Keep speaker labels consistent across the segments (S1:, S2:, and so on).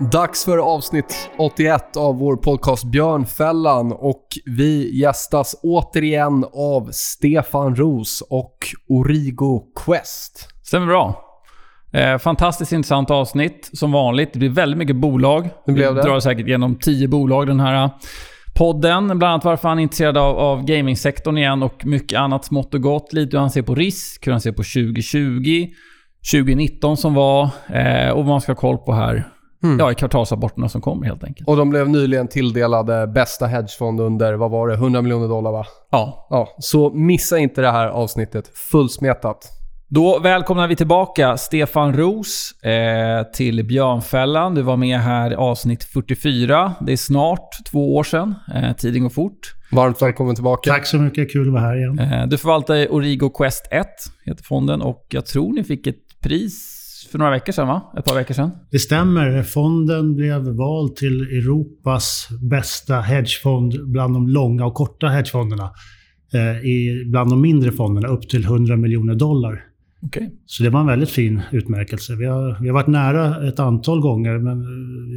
S1: Dags för avsnitt 81 av vår podcast Björnfällan och vi gästas återigen av Stefan Ros och Origo Quest.
S2: Stämmer bra. Eh, fantastiskt intressant avsnitt som vanligt. Det blir väldigt mycket bolag.
S1: Det blev det.
S2: Vi drar säkert igenom tio bolag den här eh, podden. Bland annat varför han är intresserad av, av gamingsektorn igen och mycket annat smått och gott. Lite hur han ser på risk, hur han ser på 2020, 2019 som var eh, och vad man ska ha koll på här Mm. Ja, i kvartalsrapporterna som kommer helt enkelt.
S1: Och de blev nyligen tilldelade bästa hedgefond under, vad var det, 100 miljoner dollar va?
S2: Ja.
S1: ja. Så missa inte det här avsnittet. Fullsmetat.
S2: Då välkomnar vi tillbaka Stefan Ros eh, till Björnfällan. Du var med här i avsnitt 44. Det är snart två år sedan. Eh, tiden går fort.
S1: Varmt välkommen tillbaka.
S3: Tack så mycket. Kul att vara här igen.
S2: Eh, du förvaltar Origo Quest 1, heter fonden. Och jag tror ni fick ett pris för några veckor sedan, va? Ett par veckor sedan.
S3: Det stämmer. Fonden blev vald till Europas bästa hedgefond bland de långa och korta hedgefonderna. Eh, i, bland de mindre fonderna, upp till 100 miljoner dollar.
S2: Okay.
S3: Så det var en väldigt fin utmärkelse. Vi har, vi har varit nära ett antal gånger, men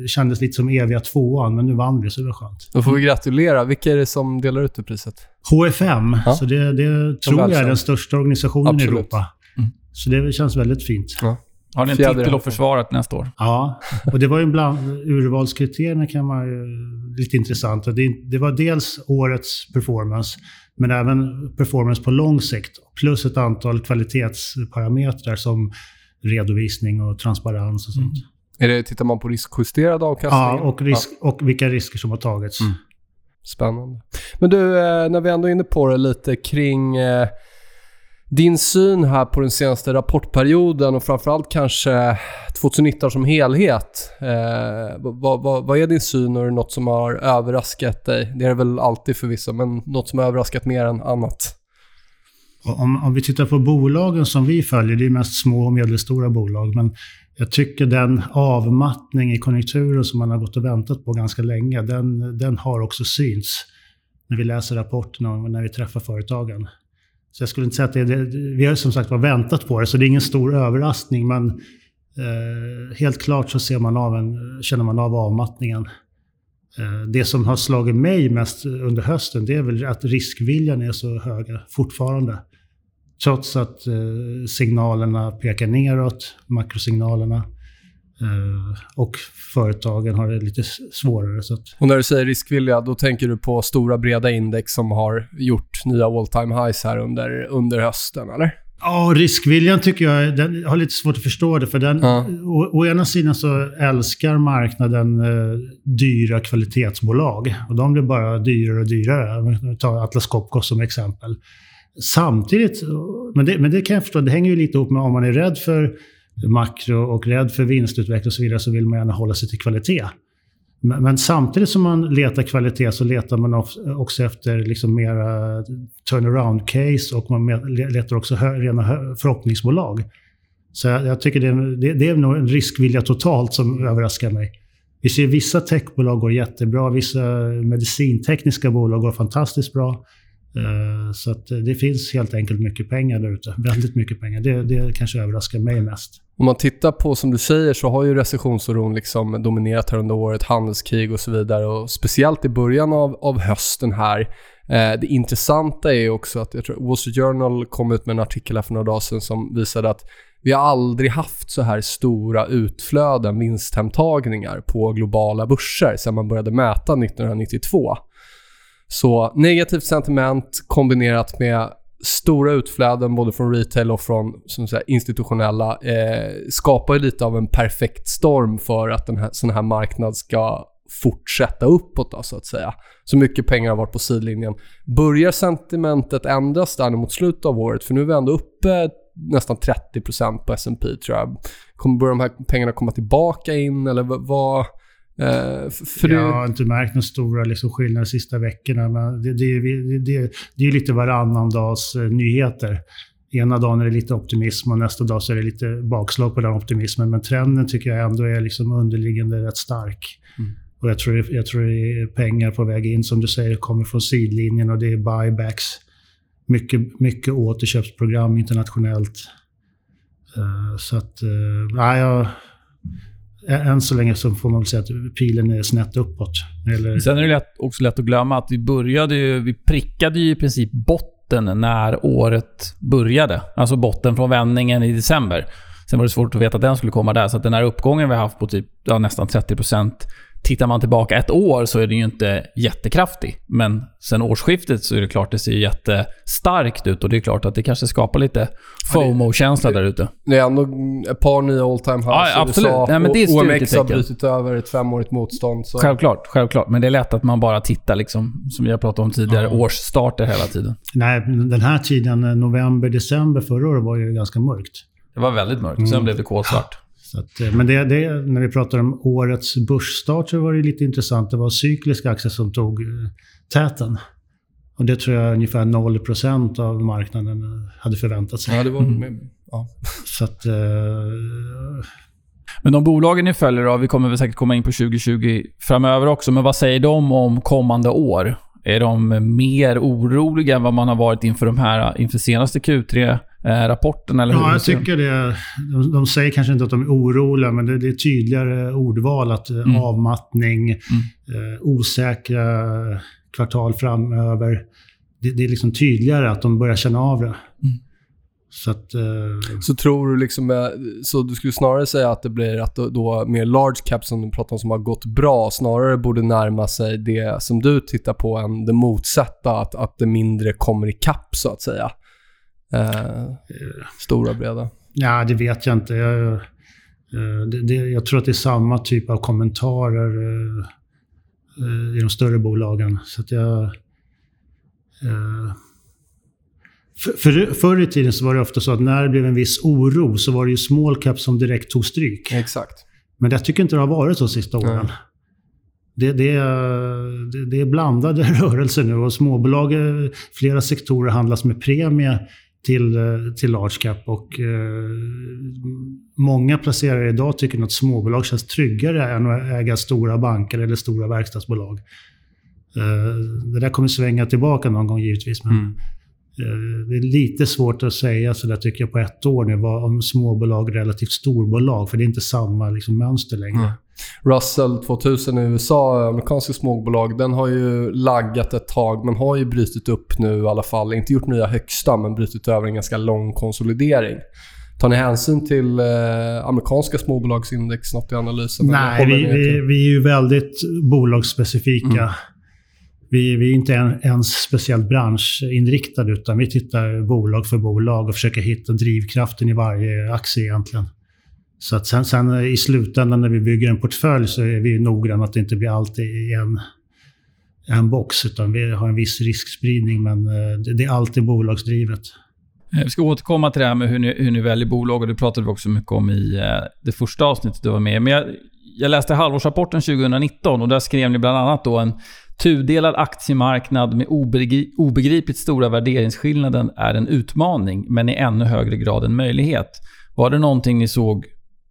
S3: det kändes lite som eviga tvåan. Men nu vann vi, så det var skönt.
S1: Då får vi gratulera. Vilka är det som delar ut det priset?
S3: HFM. Ja. Så det, det tror jag är den största organisationen Absolut. i Europa. Mm. Så det känns väldigt fint.
S2: Ja. Har ni en titel att försvara nästa år?
S3: Ja, och det var ju bland urvalskriterierna kan man ju, lite intressant. Det, det var dels årets performance, men även performance på lång sikt. Plus ett antal kvalitetsparametrar som redovisning och transparens och sånt. Mm.
S1: Är det, tittar man på riskjusterad avkastning?
S3: Ja, och, risk, ja. och vilka risker som har tagits. Mm.
S1: Spännande. Men du, eh, när vi ändå är inne på det lite kring eh, din syn här på den senaste rapportperioden och framförallt kanske 2019 som helhet. Eh, vad, vad, vad, är din syn och är det något som har överraskat dig? Det är det väl alltid förvisso, men något som har överraskat mer än annat?
S3: Om, om vi tittar på bolagen som vi följer, det är mest små och medelstora bolag, men jag tycker den avmattning i konjunkturen som man har gått och väntat på ganska länge, den, den har också synts när vi läser rapporterna och när vi träffar företagen. Så jag skulle inte säga att det, det vi har som sagt var väntat på det, så det är ingen stor överraskning. Men eh, helt klart så ser man av en, känner man av avmattningen. Eh, det som har slagit mig mest under hösten, det är väl att riskviljan är så hög fortfarande. Trots att eh, signalerna pekar neråt, makrosignalerna. Eh, och företagen har det lite svårare. Så att...
S1: Och när du säger riskvilja, då tänker du på stora breda index som har gjort nya all time highs här under, under hösten, eller?
S3: Ja, riskviljan tycker jag, den har lite svårt att förstå det. För den, ja. å, å, ena sidan så älskar marknaden eh, dyra kvalitetsbolag. Och de blir bara dyrare och dyrare. Ta Atlas Copco som exempel. Samtidigt, men det, men det kan jag förstå, det hänger ju lite ihop med om man är rädd för makro och rädd för vinstutveckling och så vidare så vill man gärna hålla sig till kvalitet. Men samtidigt som man letar kvalitet så letar man också efter liksom mera turnaround-case och man letar också rena förhoppningsbolag. Så jag tycker det är, det, det är nog en riskvilja totalt som överraskar mig. Vi ser vissa techbolag går jättebra, vissa medicintekniska bolag går fantastiskt bra. Eh, så att det finns helt enkelt mycket pengar där ute. Väldigt mycket pengar. Det, det kanske överraskar mig mest.
S1: Om man tittar på, som du säger, så har ju recessionsoron liksom dominerat här under året, handelskrig och så vidare. Och speciellt i början av, av hösten här. Eh, det intressanta är också att jag tror Wall Street Journal kom ut med en artikel här för några dagar sedan som visade att vi har aldrig haft så här stora utflöden, vinsthemtagningar på globala börser sedan man började mäta 1992. Så negativt sentiment kombinerat med stora utflöden både från retail och från som säga, institutionella eh, skapar ju lite av en perfekt storm för att en sån här marknad ska fortsätta uppåt då, så att säga. Så mycket pengar har varit på sidlinjen. Börjar sentimentet ändras där mot slutet av året? För nu är vi ändå uppe nästan 30% på S&P tror jag. Kommer börja de här pengarna komma tillbaka in eller vad?
S3: Eh, för jag har inte märkt några stora liksom, skillnader de sista veckorna. Men det, det, det, det, det är lite varannan dags eh, nyheter. Ena dagen är det lite optimism och nästa dag så är det lite bakslag på den optimismen. Men trenden tycker jag ändå är liksom underliggande rätt stark. Mm. Och jag tror, jag tror det är pengar på väg in, som du säger, kommer från sidlinjen och det är buybacks. Mycket, mycket återköpsprogram internationellt. Uh, så att, uh, nej, jag än så länge så får man väl säga att pilen är snett uppåt.
S2: Eller... Sen är det lätt, också lätt att glömma att vi började ju, vi prickade ju i princip botten när året började. Alltså botten från vändningen i december. Sen var det svårt att veta att den skulle komma där. Så att den här uppgången vi har haft på typ, ja, nästan 30% Tittar man tillbaka ett år så är den ju inte jättekraftig. Men sen årsskiftet så är det klart att det ser jättestarkt ut och det är klart att det kanske skapar lite FOMO-känsla där ute.
S1: Det är ändå ett par nya all time highs
S2: ja, absolut. USA Nej, men det är
S1: OMX har brutit över ett femårigt motstånd. Så.
S2: Självklart, självklart. Men det är lätt att man bara tittar, liksom, som vi har pratat om tidigare, ja. årsstarter hela tiden.
S3: Nej, den här tiden, november, december förra året var ju ganska mörkt.
S2: Det var väldigt mörkt. Sen mm. blev det kolsvart.
S3: Att, eh, men det, det, när vi pratar om årets börsstart så var det lite intressant. Det var cykliska aktier som tog eh, täten. Och det tror jag ungefär 0% av marknaden eh, hade förväntat sig.
S1: Ja, det var... Mm. Ja.
S3: Så att... Uh...
S2: Men de bolagen ni följer av, vi kommer väl säkert komma in på 2020 framöver också, men vad säger de om kommande år? Är de mer oroliga än vad man har varit inför de här, inför senaste Q3 Eh, rapporten? Eller
S3: ja, jag tycker det. De, de, säger kanske inte att de är oroliga, men det, det är tydligare ordval. att eh, mm. Avmattning, mm. Eh, osäkra kvartal framöver. Det, det, är liksom tydligare att de börjar känna av det.
S1: Så, att, eh... så tror du liksom, så du skulle snarare säga att det blir att då, då mer large cap som du pratar om som har gått bra, snarare borde närma sig det som du tittar på än det motsatta, att, att det mindre kommer i kapp så att säga? Eh, stora, breda?
S3: Ja, det vet jag inte. Jag, eh, det, det, jag tror att det är samma typ av kommentarer eh, eh, i de större bolagen. Så att jag... Eh, för, för, förr i tiden så var det ofta så att när det blev en viss oro så var det ju small cap som direkt tog stryk.
S1: Exakt.
S3: Men jag tycker inte det har varit så sista åren. Det, det, det, det, är blandade rörelser nu och småbolag, flera sektorer handlas med premie till, eh, till large cap. Och, eh, många placerare idag tycker att småbolag känns tryggare än att äga stora banker eller stora verkstadsbolag. Eh, det där kommer svänga tillbaka någon gång givetvis. Men, mm. Eh, det är lite svårt att säga så där tycker jag på ett år nu, vad, om småbolag relativt storbolag. För det är inte samma liksom, mönster längre. Mm.
S1: Russell 2000 i USA, amerikanska småbolag, den har ju laggat ett tag men har ju brutit upp nu i alla fall. Inte gjort nya högsta men brutit över en ganska lång konsolidering. Tar ni hänsyn till eh, amerikanska småbolagsindex något i analysen?
S3: Nej, vi, vi, vi, är ju väldigt bolagsspecifika. Vi, vi, är inte en, ens speciellt branschinriktade utan vi tittar bolag för bolag och försöker hitta drivkraften i varje aktie egentligen. Så att sen, sen, i slutändan när vi bygger en portfölj så är vi noggranna att det inte blir allt i en, en box. Utan vi har en viss riskspridning, men eh, det är alltid bolagsdrivet.
S2: Eh, vi ska återkomma till det här med hur ni, hur ni väljer bolag och det pratade vi också mycket om i eh, det första avsnittet du var med Men jag, jag läste halvårsrapporten 2019 och där skrev ni bland annat då en tudelad aktiemarknad med obegripligt stora värderingsskillnaden är en utmaning, men i ännu högre grad en möjlighet. Var det någonting ni såg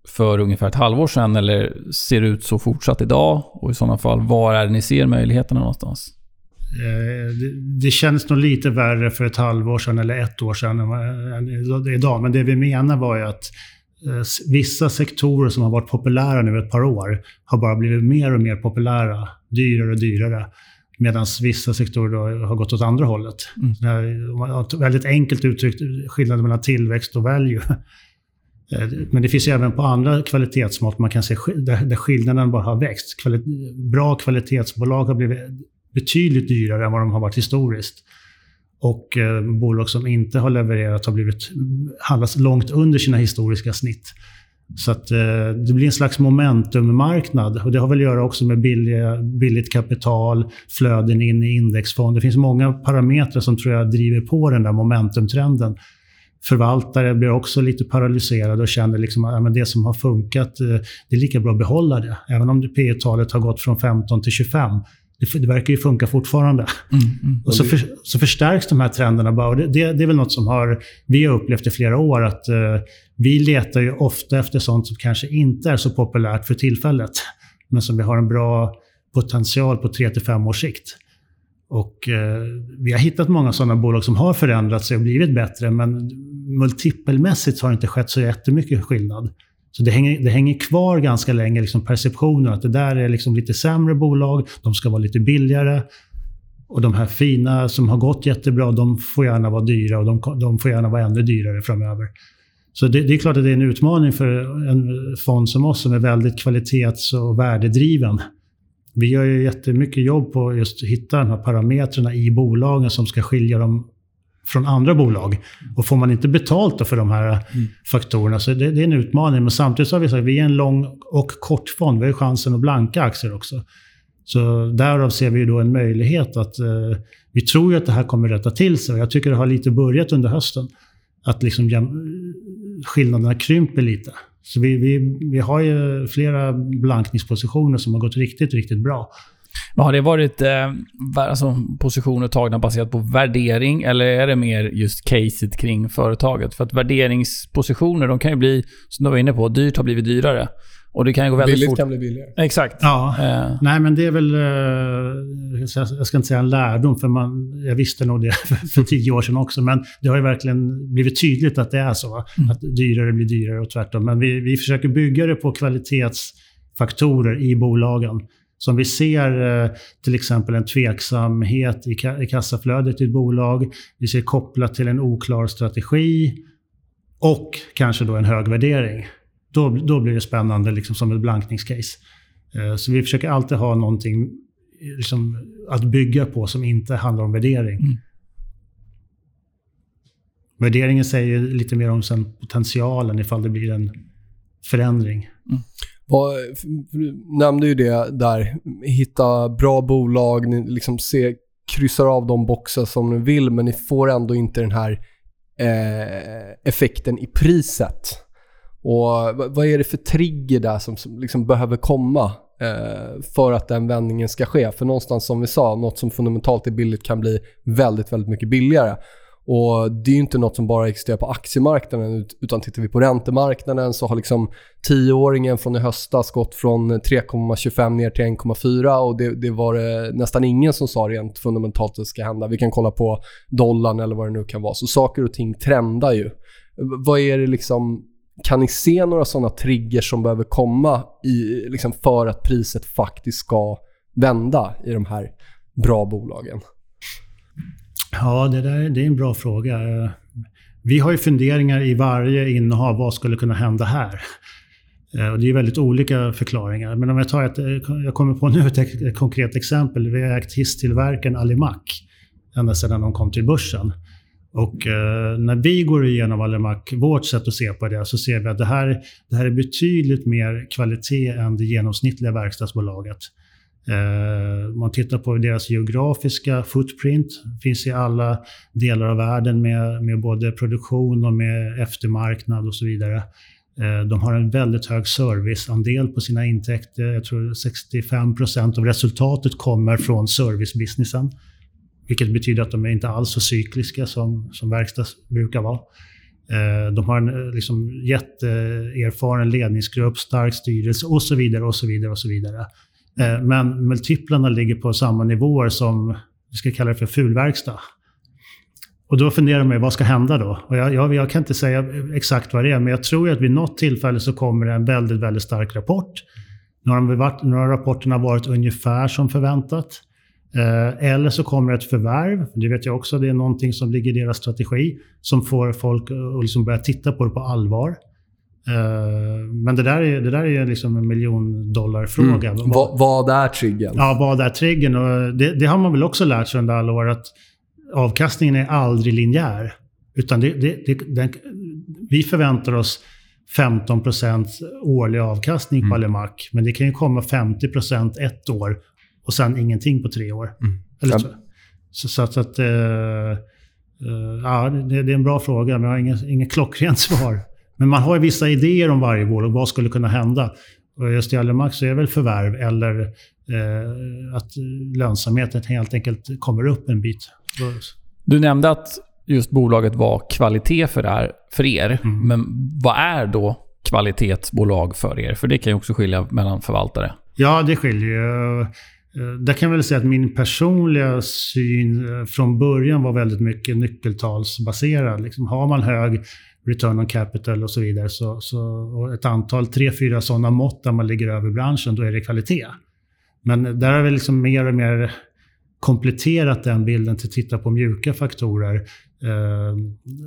S2: för ungefär ett halvår sedan eller ser det ut så fortsatt idag? Och i sådana fall, var är det ni ser möjligheterna någonstans?
S3: Eh, det, känns nog lite värre för ett halvår sedan eller ett år sedan än idag. Men det vi menar var ju att eh, vissa sektorer som har varit populära nu ett par år har bara blivit mer och mer populära, dyrare och dyrare. Medan vissa sektorer har gått åt andra hållet. Mm. Väldigt enkelt uttryckt skillnaden mellan tillväxt och value. Eh, men det finns även på andra kvalitetsmått man kan se där, skillnaden bara har växt. bra kvalitetsbolag har blivit betydligt dyrare än vad de har varit historiskt. och eh, bolag som inte har levererat har blivit handlas långt under sina historiska snitt. Så att, eh, det blir en slags momentummarknad. Och det har väl att göra också med billiga, billigt kapital, flöden in i indexfond. Det finns många parametrar som tror jag driver på den där momentumtrenden. Förvaltare blir också lite paralyserade och känner liksom att ja, det som har funkat, eh, det är lika bra att behålla det. Även om P talet har gått från 15 till 25 det, det verkar ju funka fortfarande. Mm, mm. Och så, för, så förstärks de här trenderna bara. Det, det, det, är väl något som har, vi har upplevt i flera år, att uh, vi letar ju ofta efter sånt som kanske inte är så populärt för tillfället, men som vi har en bra potential på 3-5 års sikt. Och eh, vi har hittat många sådana bolag som har förändrat sig och blivit bättre, men multipelmässigt har det inte skett så jättemycket skillnad. Så det hänger, det hänger kvar ganska länge, liksom perceptionen att det där är liksom lite sämre bolag, de ska vara lite billigare. Och de här fina som har gått jättebra, de får gärna vara dyra och de, de får gärna vara ännu dyrare framöver. Så det, det, är klart att det är en utmaning för en fond som oss som är väldigt kvalitets och värdedriven. Vi gör ju jättemycket jobb på just att hitta de här parametrarna i bolagen som ska skilja dem från andra bolag. Och får man inte betalt för de här mm. faktorerna så det, det, är en utmaning. Men samtidigt så har vi sagt att vi är en lång och kortfond. Vi har chansen att blanka aktier också. Så därav ser vi då en möjlighet att eh, vi tror ju att det här kommer rätta till sig. Jag tycker det har lite börjat under hösten. Att liksom skillnaderna krymper lite. Så vi, vi, vi har ju flera blankningspositioner som har gått riktigt, riktigt bra.
S2: Men har det varit eh, alltså, positioner tagna baserat på värdering eller är det mer just caset kring företaget? För att värderingspositioner, de kan ju bli, som du var inne på, dyrt har blivit dyrare. Och det kan ju gå väldigt
S1: Billigt
S2: fort.
S1: kan bli billigare.
S2: Exakt.
S3: Ja. Uh. Nej, men det är väl... Uh, jag ska inte säga en lärdom, för man, jag visste nog det för, för tio år sedan också. Men det har ju verkligen blivit tydligt att det är så. Mm. Att dyrare blir dyrare och tvärtom. Men vi, vi försöker bygga det på kvalitetsfaktorer i bolagen. Som vi ser eh, till exempel en tveksamhet i kassaflödet i ett bolag. Vi ser kopplat till en oklar strategi och kanske då en hög värdering. Då, då blir det spännande liksom som ett blankningscase. Eh, så vi försöker alltid ha någonting liksom, att bygga på som inte handlar om värdering. Mm. Värderingen säger lite mer om sen potentialen ifall det blir en förändring. Mm.
S1: Du nämnde ju det där, hitta bra bolag, ni liksom se, kryssar av de boxar som ni vill men ni får ändå inte den här eh, effekten i priset. Och vad är det för trigger där som, som liksom behöver komma eh, för att den vändningen ska ske? För någonstans som vi sa, något som fundamentalt är billigt kan bli väldigt, väldigt mycket billigare. Och Det är ju inte något som bara existerar på aktiemarknaden utan tittar vi på räntemarknaden så har liksom tioåringen från i höstas gått från 3,25 ner till 1,4 och det, det, var det nästan ingen som sa rent fundamentalt att det ska hända. Vi kan kolla på dollarn eller vad det nu kan vara. Så saker och ting trendar ju. Vad är det liksom kan ni se några sådana triggers som behöver komma i, liksom för att priset faktiskt ska vända i de här bra bolagen?
S3: Ja, det, där, det är en bra fråga. Vi har ju funderingar i varje innehav. Vad skulle kunna hända här? Eh, och det är väldigt olika förklaringar. Men om jag tar ett, eh, jag kommer på nu ett, ett konkret exempel. Vi har ägt hisstillverkaren Alimak ända sedan de kom till börsen. Och eh, när vi går igenom Alimak, vårt sätt att se på det, så ser vi att det här, det här är betydligt mer kvalitet än det genomsnittliga verkstadsbolaget. Eh, man tittar på deras geografiska footprint. Finns i alla delar av världen med, med både produktion och med eftermarknad och så vidare. Eh, de har en väldigt hög serviceandel på sina intäkter. Jag tror 65 procent av resultatet kommer från servicebusinessen. Vilket betyder att de är inte alls så cykliska som, som verkstad brukar vara. Eh, de har en eh, liksom, jätteerfaren ledningsgrupp, stark styrelse och så vidare. och så vidare och så vidare. Eh, men multiplarna ligger på samma nivåer som, vi ska kalla det för fulverkstad. Och då funderar man ju, vad ska hända då? Och jag, jag, jag, kan inte säga exakt vad det är, men jag tror att vid något tillfälle så kommer det en väldigt, väldigt stark rapport. Nu har, varit, nu har rapporterna varit ungefär som förväntat. Eh, eller så kommer ett förvärv, det vet jag också, det är någonting som ligger i deras strategi, som får folk att liksom börja titta på det på allvar. Eh, men det där är, det där är liksom en miljondollarfråga.
S1: Mm. Vad, vad är triggern?
S3: Ja, vad är triggern? Och det, det, har man väl också lärt sig under alla år. Att avkastningen är aldrig linjär. Utan det, det, den, vi förväntar oss 15% årlig avkastning mm. på Alimak. Men det kan ju komma 50% ett år och sen ingenting på tre år. Mm. Eller så. Så, så, så att... Uh, uh, ja, det, det, är en bra fråga, men jag har inget, inget klockrent svar. Men man har ju vissa idéer om varje bolag, vad skulle kunna hända. Och just i Alimak så är det väl förvärv eller uh, att lönsamheten helt enkelt kommer upp en bit.
S2: Du nämnde att just bolaget var kvalitet för, här, för er. Mm. Men vad är då kvalitetsbolag för er? För det kan ju också skilja mellan förvaltare.
S3: Ja, det skiljer ju. Eh, där kan jag väl säga att min personliga syn eh, från början var väldigt mycket nyckeltalsbaserad. Liksom har man hög return on capital och så vidare, så, så, och ett antal, tre, fyra sådana mått där man ligger över branschen, då är det kvalitet. Men där har vi liksom mer och mer kompletterat den bilden till att titta på mjuka faktorer. Eh,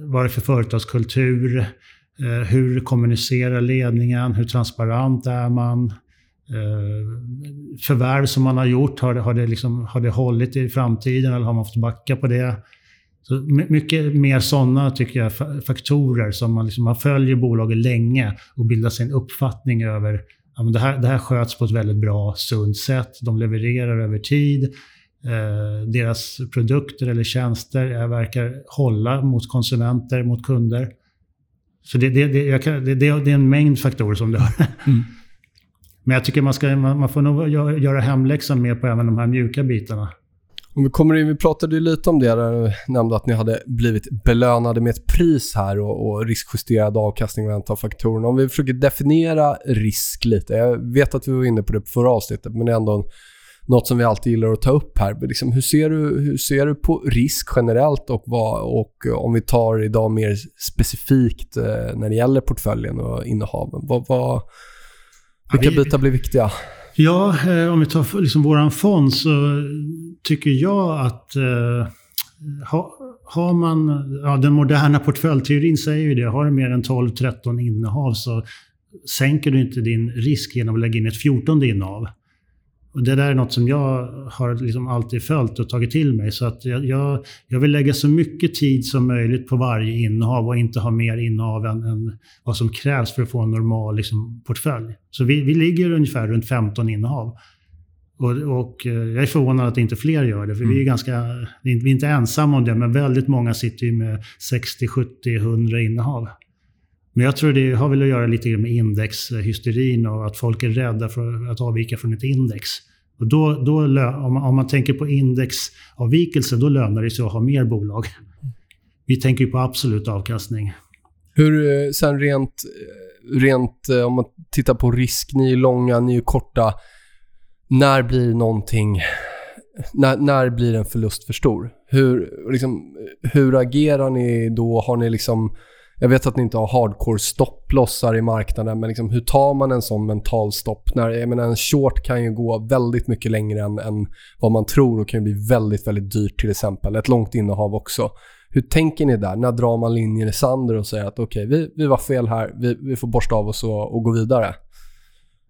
S3: vad är det för företagskultur? Eh, hur kommunicerar ledningen? Hur transparent är man? Eh, förvärv som man har gjort, har det, har, det liksom, har det hållit i framtiden eller har man fått backa på det? Så mycket mer sådana tycker jag, faktorer som man, liksom, man följer bolaget länge och bildar sig en uppfattning över ja, men det, här, det här sköts på ett väldigt bra, sunt sätt. De levererar över tid. Eh, deras produkter eller tjänster verkar hålla mot konsumenter, mot kunder. Så det, det, det, kan, det, det är en mängd faktorer som det har. Mm. Men jag tycker man, ska, man, man får nog göra, hemläxan mer på även de här mjuka bitarna.
S1: Om vi kommer in, vi pratade ju lite om det, där du nämnde att ni hade blivit belönade med ett pris här och, och riskjusterad avkastning och av faktorerna. Om vi försöker definiera risk lite. Jag vet att vi var inne på det på förra avsnittet, men det är ändå något som vi alltid gillar att ta upp här. Liksom, hur, ser du, hur ser du på risk generellt och, vad, och om vi tar idag mer specifikt eh, när det gäller portföljen och innehaven? Vad, vad, vilka bitar blir viktiga?
S3: Ja, eh, om vi tar liksom våran fond så tycker jag att eh, ha, har man, ja, den moderna portföljteorin säger ju det, har du mer än 12-13 innehav så sänker du inte din risk genom att lägga in ett 14 innehav. Och det där är något som jag har liksom alltid följt och tagit till mig. Så att jag, jag, jag, vill lägga så mycket tid som möjligt på varje innehav och inte ha mer innehav än, än vad som krävs för att få en normal liksom, portfölj. Så vi, vi ligger ungefär runt 15 innehav. Och, och, eh, jag är förvånad att inte fler gör det, för mm. vi är mm. ganska, vi är inte ensamma om det, men väldigt många sitter ju med 60, 70, 100 innehav. Men jag tror det har väl att göra lite med indexhysterin och att folk är rädda för att avvika från ett index. Och då, då, om, man, om man tänker på indexavvikelse, då lönar det sig att ha mer bolag. Vi tänker ju på absolut avkastning.
S1: Hur, eh, sen rent, eh, rent om man tittar på risk, ni är långa, ni är korta. När blir någonting, när, när blir en förlust för stor? Hur, liksom, hur agerar ni då? Har ni liksom jag vet att ni inte har hardcore stopplossar i marknaden, men liksom, hur tar man en sån mental stopp? När, jag menar, en short kan ju gå väldigt mycket längre än, än vad man tror och kan bli väldigt, väldigt dyrt till exempel. Ett långt innehav också. Hur tänker ni där? När drar man linjen i sanden och säger att okej, okay, vi, vi var fel här, vi, vi får borsta av oss och, och gå vidare?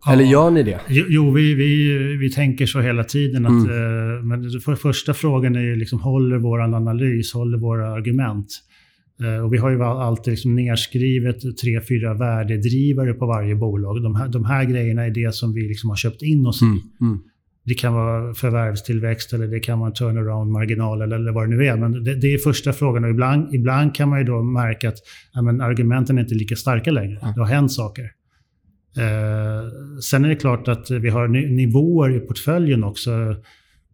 S1: Ja. Eller gör ni det?
S3: Jo, vi, vi, vi tänker så hela tiden. Att, mm. eh, men för, första frågan är ju liksom, håller vår analys, håller våra argument? Eh, och vi har ju alltid liksom nerskrivet tre, fyra värdedrivare på varje bolag. De här, de här grejerna är det som vi liksom har köpt in oss i. Mm, mm. Det kan vara förvärvstillväxt eller det kan vara en turnaround-marginal eller, eller vad det nu är. Men det, det är första frågan och ibland, ibland kan man ju då märka att ja, men argumenten är inte lika starka längre. Det har hänt saker. Eh, sen är det klart att vi har nivåer i portföljen också.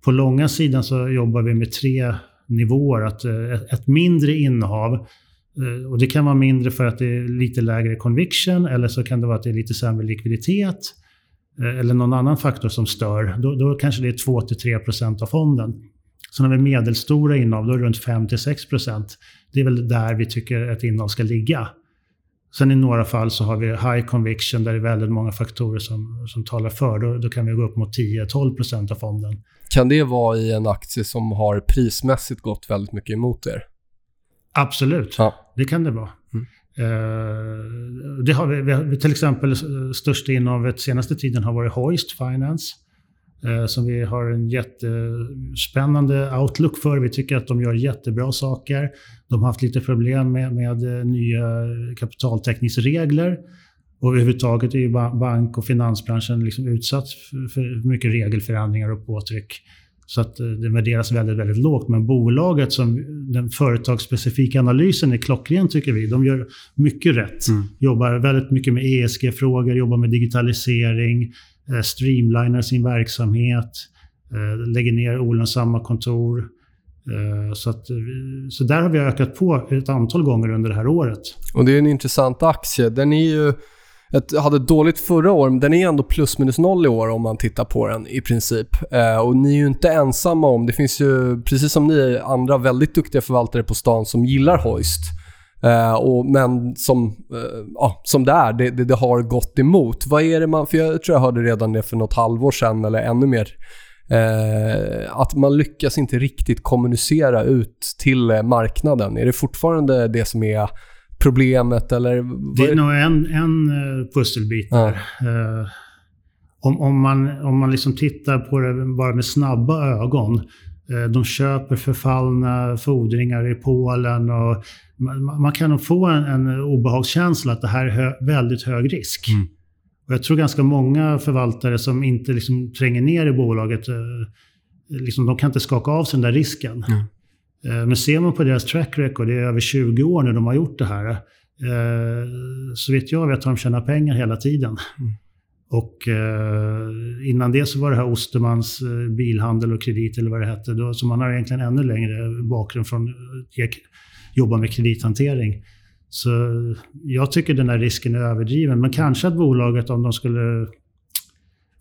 S3: På långa sidan så jobbar vi med tre nivåer. Att eh, ett mindre innehav, eh, och det kan vara mindre för att det är lite lägre conviction eller så kan det vara att det är lite sämre likviditet eh, eller någon annan faktor som stör. Då, då kanske det är 2-3% av fonden. Sen har vi medelstora innehav, då är det runt 5-6%. Det är väl där vi tycker att innehav ska ligga. Sen i några fall så har vi high conviction där det är väldigt många faktorer som, som talar för. Då, då kan vi gå upp mot 10-12% av fonden.
S1: Kan det vara i en aktie som har prismässigt gått väldigt mycket emot er?
S3: Absolut, ja. det kan det vara. Mm. Uh, det har vi, vi har, till exempel största innehavet senaste tiden har varit Hoist Finance. eh, som vi har en jättespännande outlook för. Vi tycker att de gör jättebra saker. De har haft lite problem med, med eh, nya kapitaltäckningsregler. Och överhuvudtaget är ju bank och finansbranschen liksom utsatt för mycket regelförändringar och påtryck. Så att eh, det värderas väldigt, väldigt lågt. Men bolaget, som den företagsspecifika analysen är klockren tycker vi. De gör mycket rätt. Mm. Jobbar väldigt mycket med ESG-frågor, jobbar med digitalisering, eh, streamlinar sin verksamhet, lägger ner olönsamma kontor. Eh, så, att, eh, så där har vi ökat på ett antal gånger under det här året.
S1: Och det är en intressant aktie. Den är ju jag hade dåligt förra året, men den är ändå plus minus noll i år om man tittar på den i princip. Eh, och ni är ju inte ensamma om, det finns ju precis som ni andra väldigt duktiga förvaltare på stan som gillar Hoist. Uh, och, men som, uh, ja, som det är, det, det, det, har gått emot. Vad är det man, för jag tror jag hörde redan det för något halvår sedan eller ännu mer. Eh, att man lyckas inte riktigt kommunicera ut till marknaden. Är det fortfarande det som är problemet? Eller
S3: det är nog en, en eh, pusselbit ja. Uh, om, om, man, om man liksom tittar på det bara med snabba ögon. Uh, de köper förfallna fordringar i Polen och man, man kan nog få en, en obehagskänsla att det här är hö, väldigt hög risk. Mm. Och jag tror ganska många förvaltare som inte liksom tränger ner i bolaget, uh, liksom, de kan inte skaka av sig den där risken. Mm. Eh, men ser man på deras track record, det är över 20 år nu de har gjort det här. Eh, så vet jag har de tjänat pengar hela tiden. Mm. Och eh, innan det så var det här Ostermans bilhandel och kredit eller vad det hette. Då, så man har egentligen ännu längre bakgrund från att jobba med kredithantering. Så jag tycker den här risken är överdriven. Men kanske att bolaget, om de skulle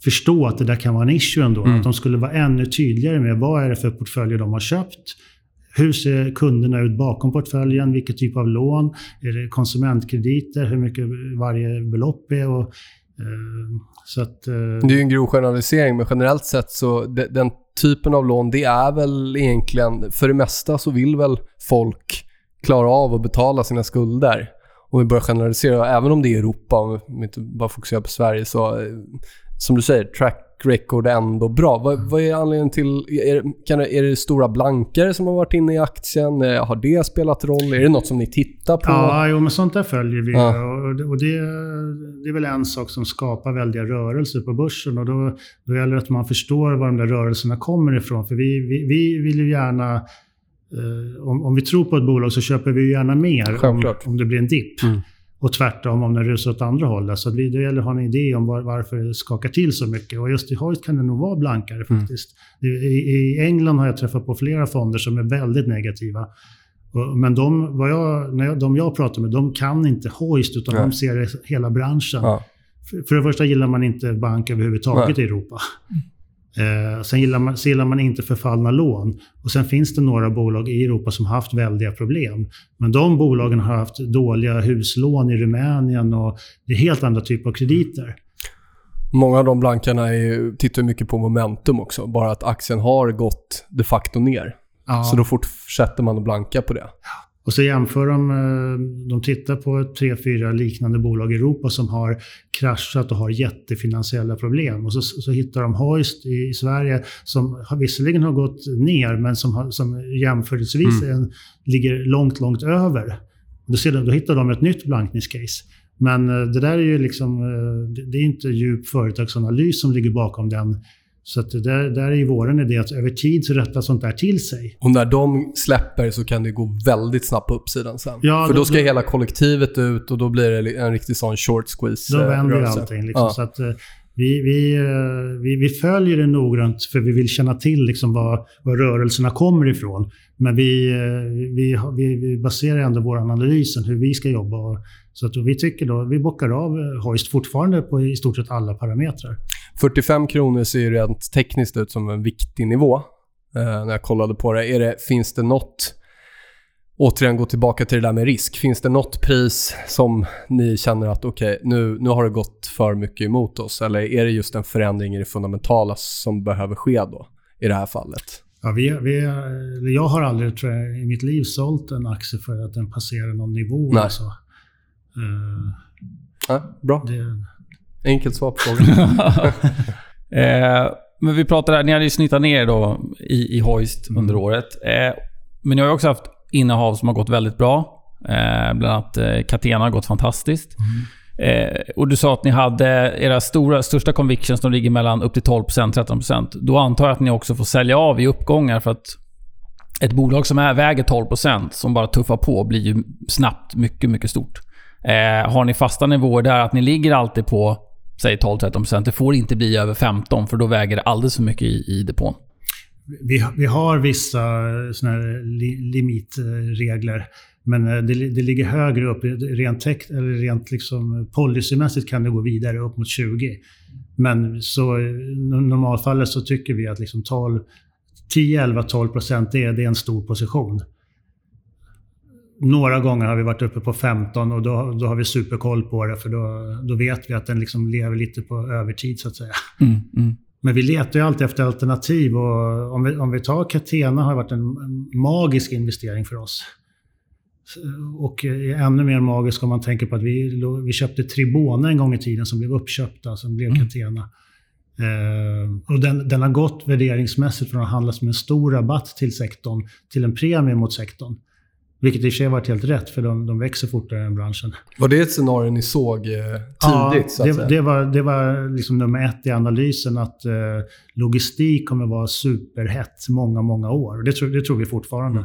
S3: förstå att det där kan vara en issue ändå, mm. att de skulle vara ännu tydligare med vad är det för portföljer de har köpt hur ser kunderna ut bakom portföljen? Vilken typ av lån? Är det konsumentkrediter? Hur mycket varje belopp är? Och, eh,
S1: så att, eh, det är ju en grov generalisering, men generellt sett så de, den typen av lån, det är väl egentligen, för det mesta så vill väl folk klara av att betala sina skulder. Om vi börjar generalisera, även om det är Europa, om vi inte bara fokuserar på Sverige, så eh, som du säger, track record ändå bra. Vad, vad är anledningen till... Är, kan, är det stora blankare som har varit inne i aktien? Eh, har det spelat roll? Är det något som ni tittar på?
S3: Ja, jo, men sånt där följer vi. Ja. Och, och det, det, är väl en sak som skapar väldiga rörelser på börsen. Och då, då gäller det att man förstår var de där rörelserna kommer ifrån. För vi, vi, vi vill ju gärna... Eh, om, om, vi tror på ett bolag så köper vi gärna mer om, om, det blir en dipp. Mm. Och tvärtom om den rusar åt andra hållet. Så det gäller att ha en idé om var, varför det skakar till så mycket. Och just i Hoyt kan det nog vara blankare mm. faktiskt. Mm. I, I, England har jag träffat på flera fonder som är väldigt negativa. Men de, jag, när jag, de jag pratar med, de kan inte Hoist utan Nej. de ser hela branschen. Ja. För, för det första gillar man inte bank överhuvudtaget Nej. i Europa. Eh, sen gillar man, gillar man inte förfallna lån. Och sen finns det några bolag i Europa som har haft väldiga problem. Men de bolagen har haft dåliga huslån i Rumänien och det är helt andra typer av krediter.
S1: Många av de blankarna är, tittar mycket på momentum också. Bara att aktien har gått de facto ner. Ja. Så då fortsätter man att blanka på det.
S3: Och så jämför de, eh, de tittar på tre, fyra liknande bolag i Europa som har kraschat och har jättefinansiella problem. Och så, så hittar de Hoist i, i, Sverige som har, visserligen har gått ner men som, har, som jämförelsevis mm. en, ligger långt, långt över. Då, ser de, då hittar de ett nytt blankningscase. Men eh, det där är ju liksom, eh, det är inte djup företagsanalys som ligger bakom den så att där, där är ju vår idé att över tid så rättar sånt där till sig.
S1: Och när de släpper så kan det gå väldigt snabbt på uppsidan sen. Ja, För då, då ska då, hela kollektivet ut och då blir det en riktig sån short squeeze
S3: Då vänder ju allting. Liksom, ja. så att, eh, vi, vi, eh, vi, vi, följer det noggrant för vi vill känna till liksom var, var rörelserna kommer ifrån. Men vi, eh, vi, vi, vi baserar ändå vår analys hur vi ska jobba. Så att vi tycker då, vi bockar av Hoist fortfarande på i stort sett alla parametrar.
S1: 45 kronor ser ju rent tekniskt ut som en viktig nivå. Eh, när jag kollade på det. Är det. Finns det något, återigen gå tillbaka till det där med risk. Finns det något pris som ni känner att okej, okay, nu, nu har det gått för mycket emot oss? Eller är det just en förändring i det fundamentala som behöver ske då, i det här fallet?
S3: Ja, vi, vi, jag har aldrig tror jag, i mitt liv sålt en aktie för att den passerar någon nivå.
S1: Nej. Alltså. Uh, ja, bra. Det, Enkelt svar på frågan.
S2: eh, men vi pratade, ni hade ju snittat ner då i, i Hoist
S3: Mm.
S2: under året. Eh, men ni har ju också haft innehav som har gått väldigt bra. Eh, bland annat eh, Catena har gått fantastiskt.
S3: Mm.
S2: Eh, och du sa att ni hade era stora, största convictions, de ligger mellan upp till 12%, 13%. Då antar jag att ni också får sälja av i uppgångar för att ett bolag som är, väger 12% som bara tuffar på blir ju snabbt mycket, mycket stort. Eh, har ni fasta nivåer där, att ni ligger alltid på säg 12-13%. Det får inte bli över 15 för då väger det alldeles för mycket i, i depån.
S3: Vi, vi har vissa såna här li, limitregler. Men eh, det, det ligger högre upp. Rent, tekt, eller rent liksom policymässigt kan det gå vidare upp mot 20. Men så eh, i normalfallet så tycker vi att liksom 12, 10, 11, 12 procent det, är- det är en stor position. Några gånger har vi varit uppe på 15 och då, då har vi superkoll på det för då, då vet vi att den liksom lever lite på övertid så att säga.
S2: Mm, mm.
S3: Men vi letar ju alltid efter alternativ och om vi, om vi tar Catena har varit en magisk investering för oss. Och ännu mer magisk om man tänker på att vi, vi köpte Tribona en gång i tiden som blev uppköpta, som blev Catena. Eh, och den, den har gått värderingsmässigt från att handlas med en stor rabatt till sektorn till en premie mot sektorn. Vilket i och för sig varit helt rätt, för de, de växer fortare än branschen.
S1: Var det ett scenario ni såg eh, tidigt? så att
S3: det, det, var, det var liksom nummer ett i analysen att eh, logistik kommer vara superhett många, många år. Och det, tror, det tror vi fortfarande.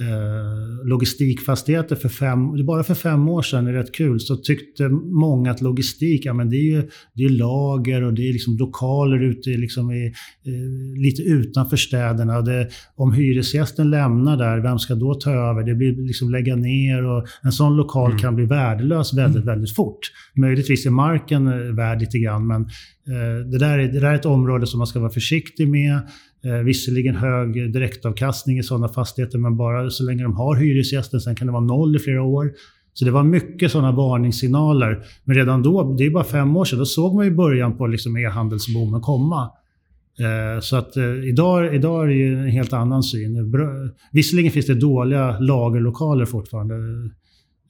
S3: Eh, logistikfastigheter för fem, bara för fem år sedan, är rätt kul, så tyckte många att logistik, ja men det är ju det är lager och det är liksom lokaler ute liksom i, eh, lite utanför städerna. Det, om hyresgästen lämnar där, vem ska då ta över? Det blir liksom lägga ner och en sån lokal kan bli värdelös väldigt, väldigt fort. Möjligtvis är marken eh, värd lite grann, men eh, det, där är, det där är ett område som man ska vara försiktig med. Eh, visserligen hög direktavkastning i sådana fastigheter, men bara så länge de har hyresgäster. Sen kan det vara noll i flera år. Så det var mycket sådana varningssignaler. Men redan då, det är bara fem år sedan, då såg man ju början på liksom e-handelsboomen komma. Eh, Så att eh, idag, idag är det ju en helt annan syn. Visserligen finns det dåliga lagerlokaler fortfarande.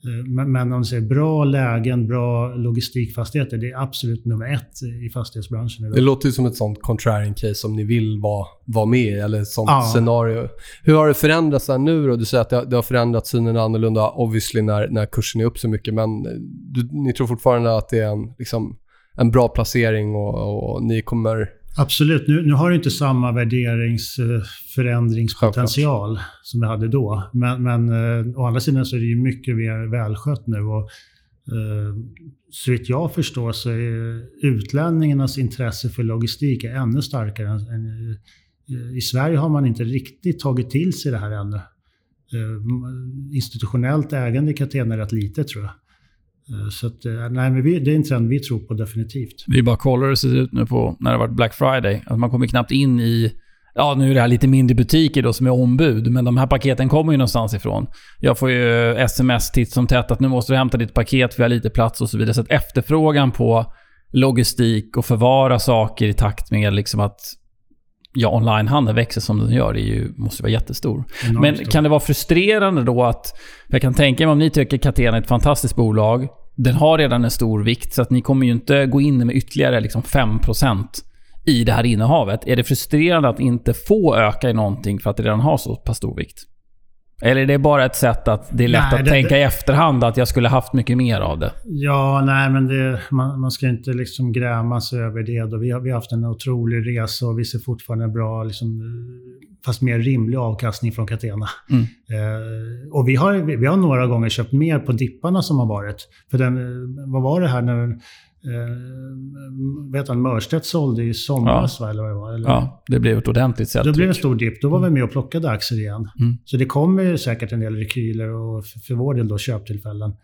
S3: Eh, Men, om du säger bra lägen, bra logistikfastigheter, det är absolut nummer ett i fastighetsbranschen idag.
S1: Det låter ju som ett sånt contrarian case som ni vill vara, vara med i, eller ett sånt
S3: Ja.
S1: scenario. Hur har det förändrats här nu då? Du säger att det, har- det har förändrats synen annorlunda, obviously, när, när kursen är upp så mycket. Men eh, du, ni tror fortfarande att det är en, liksom, en bra placering och, och ni kommer...
S3: Absolut. Nu, nu har det inte samma värderingsförändringspotential som vi hade då. Men, men eh, å andra sidan så är det ju mycket mer välskött nu. Och, eh, så vitt jag förstår så är utlänningarnas intresse för logistik är ännu starkare. Än, än, eh, I Sverige har man inte riktigt tagit till sig det här ännu. Eh, institutionellt ägande i Catena är rätt litet tror jag. Eh, så att, eh, nej, men vi, det är en trend vi tror på definitivt.
S2: Vi bara kollar hur det ser ut nu på när det har varit Black Friday. Att man kommer knappt in i... Ja, nu är det här lite mindre butiker då som är ombud, men de här paketen kommer ju någonstans ifrån. Jag får ju eh, sms titt som tätt att nu måste du hämta ditt paket, vi har lite plats och så vidare. Så att efterfrågan på logistik och förvara saker i takt med liksom att ja, onlinehandeln växer som den gör, det är ju, måste vara jättestor.
S3: Enormt
S2: Men
S3: stor.
S2: kan det vara frustrerande då att... Jag kan tänka mig om ni tycker Catena är ett fantastiskt bolag. Den har redan en stor vikt, så att ni kommer ju inte gå in med ytterligare liksom 5% i det här innehavet. Är det frustrerande att inte få öka i någonting för att det redan har så pass stor vikt? Eller är det bara ett sätt att det är lätt
S3: Nej,
S2: att
S3: det-
S2: tänka
S3: det-
S2: i efterhand att jag skulle haft mycket mer av det?
S3: Ja, nej, men det, man, man ska inte liksom sig över det. Då. Vi, har, vi har haft en otrolig resa och vi ser fortfarande en bra, liksom, fast mer rimlig avkastning från Catena.
S2: Mm.
S3: Eh, och vi har, vi, vi har några gånger köpt mer på dipparna som har varit. För den, eh, vad var det här när eh, vet han, Mörstedt sålde i somras, va, eller vad det var? Eller?
S2: Ja, det blev ett ordentligt sätt.
S3: Då blev det en stor dipp. Då var vi med och plockade aktier igen.
S2: Mm.
S3: Så det kommer ju säkert en del rekyler och för, för vår del då köptillfällen. Eh,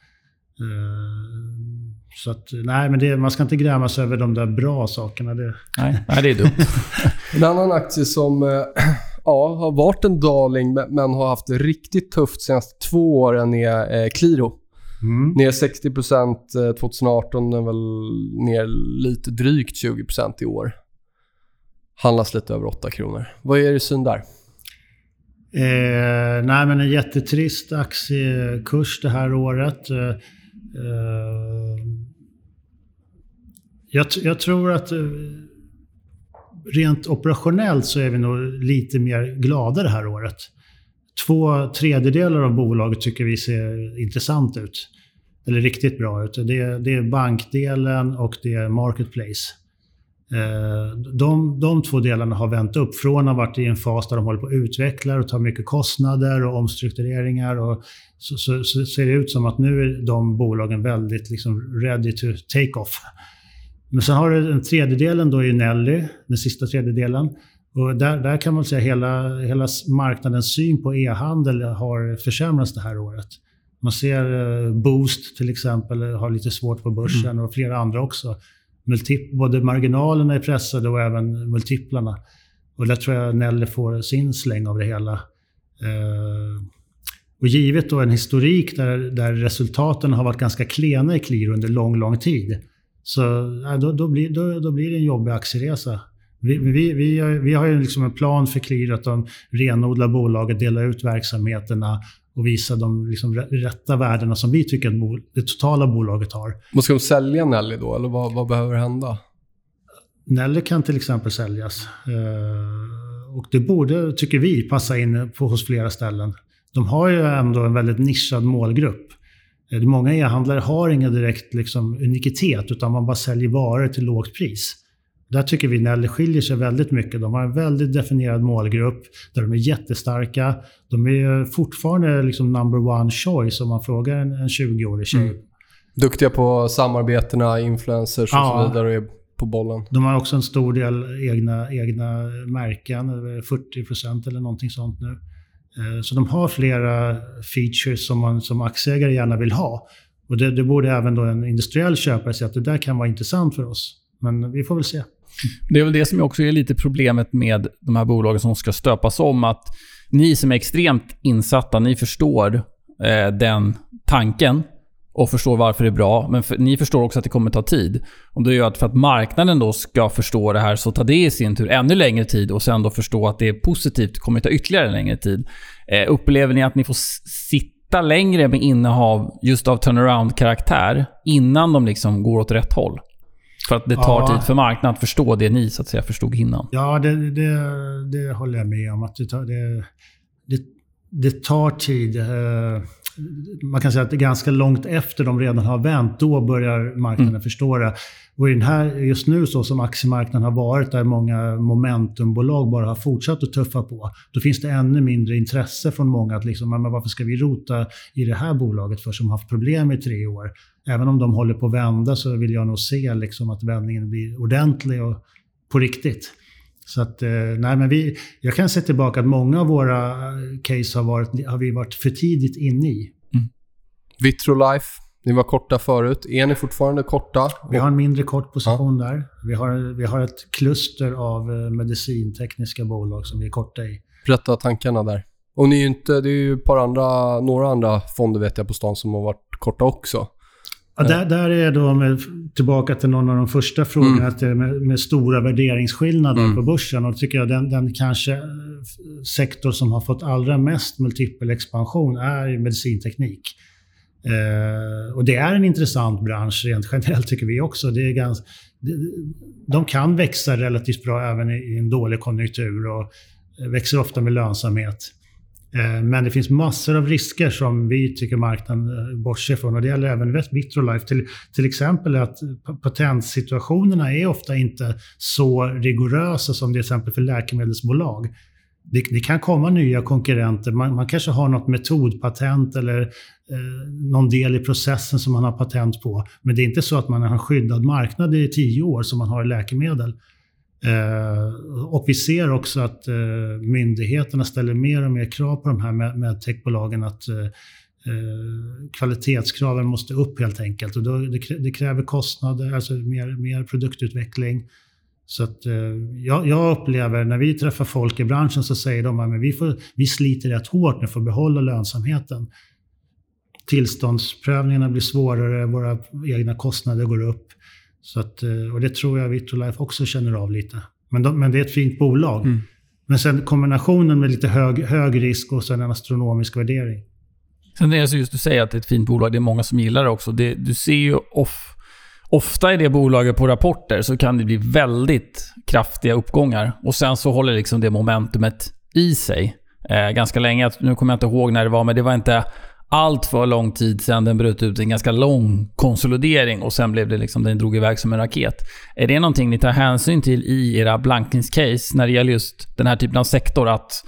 S3: så att, nej, men det, man ska inte gräma sig över de där bra sakerna. Det,
S2: Nej, nej, det är dumt.
S1: En annan aktie som eh, ja, har varit en darling men, men har haft det riktigt tufft de senaste två åren är eh, Qliro.
S3: Mm.
S1: Ner 60% eh, 2018, den är väl ner lite drygt 20% i år. Handlas lite över 8 kronor. Vad är det syn där?
S3: Eh, nej, men en jättetrist aktiekurs det här året. Eh, eh, jag, jag tror att eh, rent operationellt så är vi nog lite mer glada det här året. Två tredjedelar av bolaget tycker vi ser intressant ut. Eller riktigt bra ut. Det är, det är bankdelen och det är Marketplace. Eh, de, de två delarna har vänt upp från att ha varit i en fas där de håller på att utveckla och tar mycket kostnader och omstruktureringar. Och så, så, så, ser det ut som att nu är de bolagen väldigt liksom ready to take off. Men sen har du den tredjedelen då i Nelly, den sista tredjedelen. Och där, där kan man säga att hela, hela marknadens syn på e-handel har försämrats det här året. Man ser eh, Boost till exempel har lite svårt på börsen mm. och flera andra också. Multip, både marginalerna är pressade och även multiplarna. Och där tror jag Nelly får sin släng av det hela. Eh, och givet då en historik där, där resultaten har varit ganska klena i Clear under lång, lång tid. Så ja, då, då, blir, då, då blir det en jobbig aktieresa. Vi, vi, vi, har, vi har ju liksom en plan för Clear att de renodlar bolaget, delar ut verksamheterna och visa de liksom rätta värdena som vi tycker att det totala bolaget har.
S1: Men ska de sälja Nelly då, eller vad, vad behöver hända?
S3: Nelly kan till exempel säljas. Eh, och det borde, tycker vi, passa in på, hos flera ställen. De har ju ändå en väldigt nischad målgrupp. Eh, många e-handlare har ingen direkt liksom, unikitet, utan man bara säljer varor till lågt pris. Där tycker vi Nelly skiljer sig väldigt mycket. De har en väldigt definierad målgrupp där de är jättestarka. De är fortfarande liksom number one choice om man frågar en, en 20-årig tjej. Mm.
S1: Duktiga på samarbetena, influencers och ja. så vidare och är på bollen.
S3: De har också en stor del egna, egna märken, 40% eller någonting sånt nu. Eh, så de har flera features som man som aktieägare gärna vill ha. Och det, det borde även då en industriell köpare säga att det där kan vara intressant för oss. Men vi får väl se.
S2: Det är väl det som också är lite problemet med de här bolagen som ska stöpas om. Att ni som är extremt insatta, ni förstår eh, den tanken och förstår varför det är bra. Men för, ni förstår också att det kommer ta tid. Och det gör att för att marknaden då ska förstå det här så tar det i sin tur ännu längre tid och sen då förstå att det är positivt kommer ta ytterligare längre tid. Eh, upplever ni att ni får sitta längre med innehav just av turnaround-karaktär innan de liksom går åt rätt håll? För att det tar ja. tid för marknaden att förstå det ni så att säga förstod innan.
S3: Ja, det, det, det håller jag med om. Att det, tar, det, det, det tar tid. Eh, man kan säga att det är ganska långt efter de redan har vänt, då börjar marknaden mm. förstå det. Och i den här, just nu så som aktiemarknaden har varit, där många momentumbolag bara har fortsatt att tuffa på, då finns det ännu mindre intresse från många att liksom, men varför ska vi rota i det här bolaget för som har haft problem i tre år? Även om de håller på att vända så vill jag nog se liksom att vändningen blir ordentlig och på riktigt. Så att, eh, nej men vi, jag kan se tillbaka att många av våra case har, varit, har vi varit för tidigt inne i. Mm.
S1: Vitrolife, ni var korta förut. Är ni fortfarande korta?
S3: Vi har en mindre kort position ja. där. Vi har, vi har ett kluster av eh, medicintekniska bolag som vi är korta i.
S1: Berätta tankarna där. Och ni är inte, det är ju par andra, några andra fonder vet jag på stan som har varit korta också.
S3: Ja, där, där är då med, tillbaka till någon av de första frågorna, mm. att det är med, med stora värderingsskillnader mm. på börsen. Och tycker jag den, den kanske eh, sektor som har fått allra mest multipel expansion är medicinteknik. Eh, och det är en intressant bransch rent generellt tycker vi också. Det är ganska, de kan växa relativt bra även i en dålig konjunktur och växer ofta med lönsamhet. Eh, men det finns massor av risker som vi tycker marknaden eh, bortser från. Och det gäller även Vitrolife. Till, till exempel att patentsituationerna är ofta inte så rigorösa som till exempel för läkemedelsbolag. Det, det kan komma nya konkurrenter. Man, man, kanske har något metodpatent eller eh, någon del i processen som man har patent på. Men det är inte så att man har en skyddad marknad i tio år som man har i läkemedel. Eh, och vi ser också att eh, myndigheterna ställer mer och mer krav på de här med, med techbolagen att eh, eh kvalitetskraven måste upp helt enkelt. Och då, det, det, kräver kostnader, alltså mer, mer produktutveckling. Så att, eh, jag, jag, upplever när vi träffar folk i branschen så säger de att vi, får, vi sliter rätt hårt nu för att behålla lönsamheten. Tillståndsprövningarna blir svårare, våra egna kostnader går upp. Så att, eh, och det tror jag Vitrolife också känner av lite. Men, de, men det är ett fint bolag. Mm. Men sen kombinationen med lite hög, hög risk och sen en astronomisk värdering.
S2: Sen är det just du säger att det är ett fint bolag. Det är många som gillar det också. Det, du ser ju off, ofta i det bolaget på rapporter så kan det bli väldigt kraftiga uppgångar. Och sen så håller liksom det momentumet i sig eh, ganska länge. Nu kommer jag inte ihåg när det var, men det var inte allt för lång tid sedan den bröt ut en ganska lång konsolidering och sen blev det liksom, den drog iväg som en raket. Är det någonting ni tar hänsyn till i era blankningscase när det gäller just den här typen av sektor? Att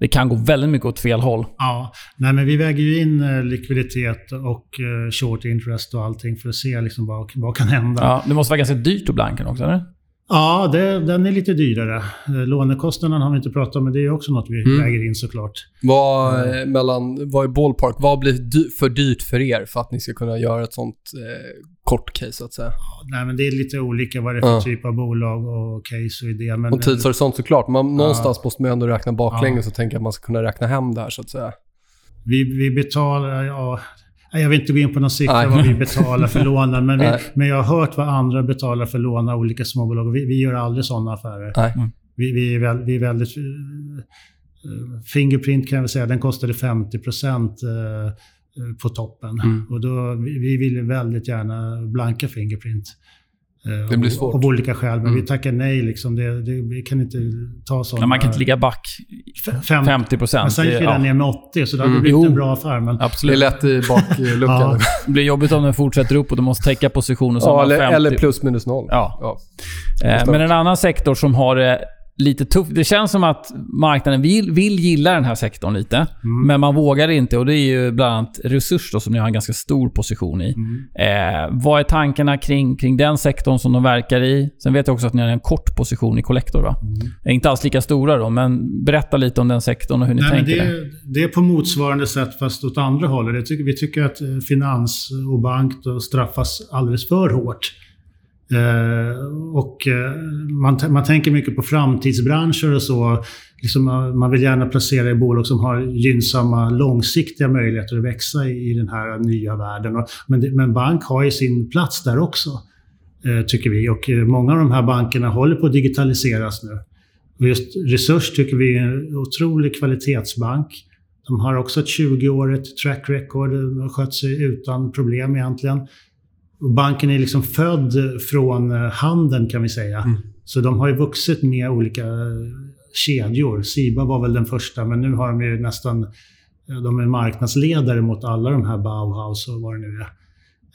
S2: det kan gå väldigt mycket åt fel håll.
S3: Ja, nej men vi väger ju in eh, likviditet och eh, short interest och allting för att se liksom vad, vad kan hända.
S2: Ja, det måste vara ganska dyrt att blanka också, eller?
S3: Ja, det, den är lite dyrare. Lånekostnaden har vi inte pratat om, men det är också något vi mm. väger in såklart.
S1: Vad, mm. mellan, vad är ballpark? Vad blir dy för dyrt för er för att ni ska kunna göra ett sånt eh, kort case, så att säga?
S3: Ja, nej, men det är lite olika vad det är för ja. typ av bolag och case och idé. Men,
S1: och tidshorisont såklart. Man, ja. Någonstans måste man ändå räkna baklänges ja. och tänka att man ska kunna räkna hem det här, så att säga.
S3: Vi, vi betalar, ja, jag vill inte gå in på någon siffra vad vi betalar för lånen, men, vi, men jag har hört vad andra betalar för lån av olika småbolag. Vi, vi gör aldrig sådana affärer. Mm. Vi, vi, är väl, vi är väldigt... Uh, Fingerprint kan jag väl säga, den kostade 50 procent uh, på toppen. Mm. Och då, vi, vi vill väldigt gärna blanka Fingerprint.
S1: Det blir svårt.
S3: Av olika skäl. Men mm. vi tackar nej. Liksom. Det, det, vi kan inte ta sådana...
S2: man kan inte ligga back 50 procent.
S3: Men sen gick vi ja. ner med 80, så det hade mm. blivit en bra affär. Men...
S1: Absolut. Det är lätt i bakluckan. ja.
S2: Det blir jobbigt om den fortsätter upp och du måste täcka positioner som
S1: ja, eller, 50. eller plus minus noll.
S2: Ja. ja. Eh, men en annan sektor som har det lite tufft. Det känns som att marknaden vill, vill gilla den här sektorn lite, mm. men man vågar inte. Och Det är ju bland annat Resurs då, som ni har en ganska stor position i. Mm. Eh, vad är tankarna kring, kring den sektorn som de verkar i? Sen vet jag också att ni har en kort position i Collector. Va? Mm. Är inte alls lika stora då, men berätta lite om den sektorn och hur ni Nej, tänker.
S3: Det är, det är på motsvarande sätt, fast åt andra hållet. Tycker, vi tycker att eh, finans och bank straffas alldeles för hårt. Eh, och eh, man, man tänker mycket på framtidsbranscher och så. Liksom eh, man vill gärna placera i bolag som har gynnsamma långsiktiga möjligheter att växa i, den här nya världen. Men, men bank har ju sin plats där också, eh, tycker vi. Och eh, många av de här bankerna håller på att digitaliseras nu. Och just Resurs tycker vi är en otrolig kvalitetsbank. De har också ett 20-årigt track record, de har skött sig utan problem egentligen. Banken är liksom född från eh, handeln kan vi säga. Mm. Så de har ju vuxit med olika kedjor. Siba var väl den första, men nu har de ju nästan... De är marknadsledare mot alla de här Bauhaus och vad det nu är.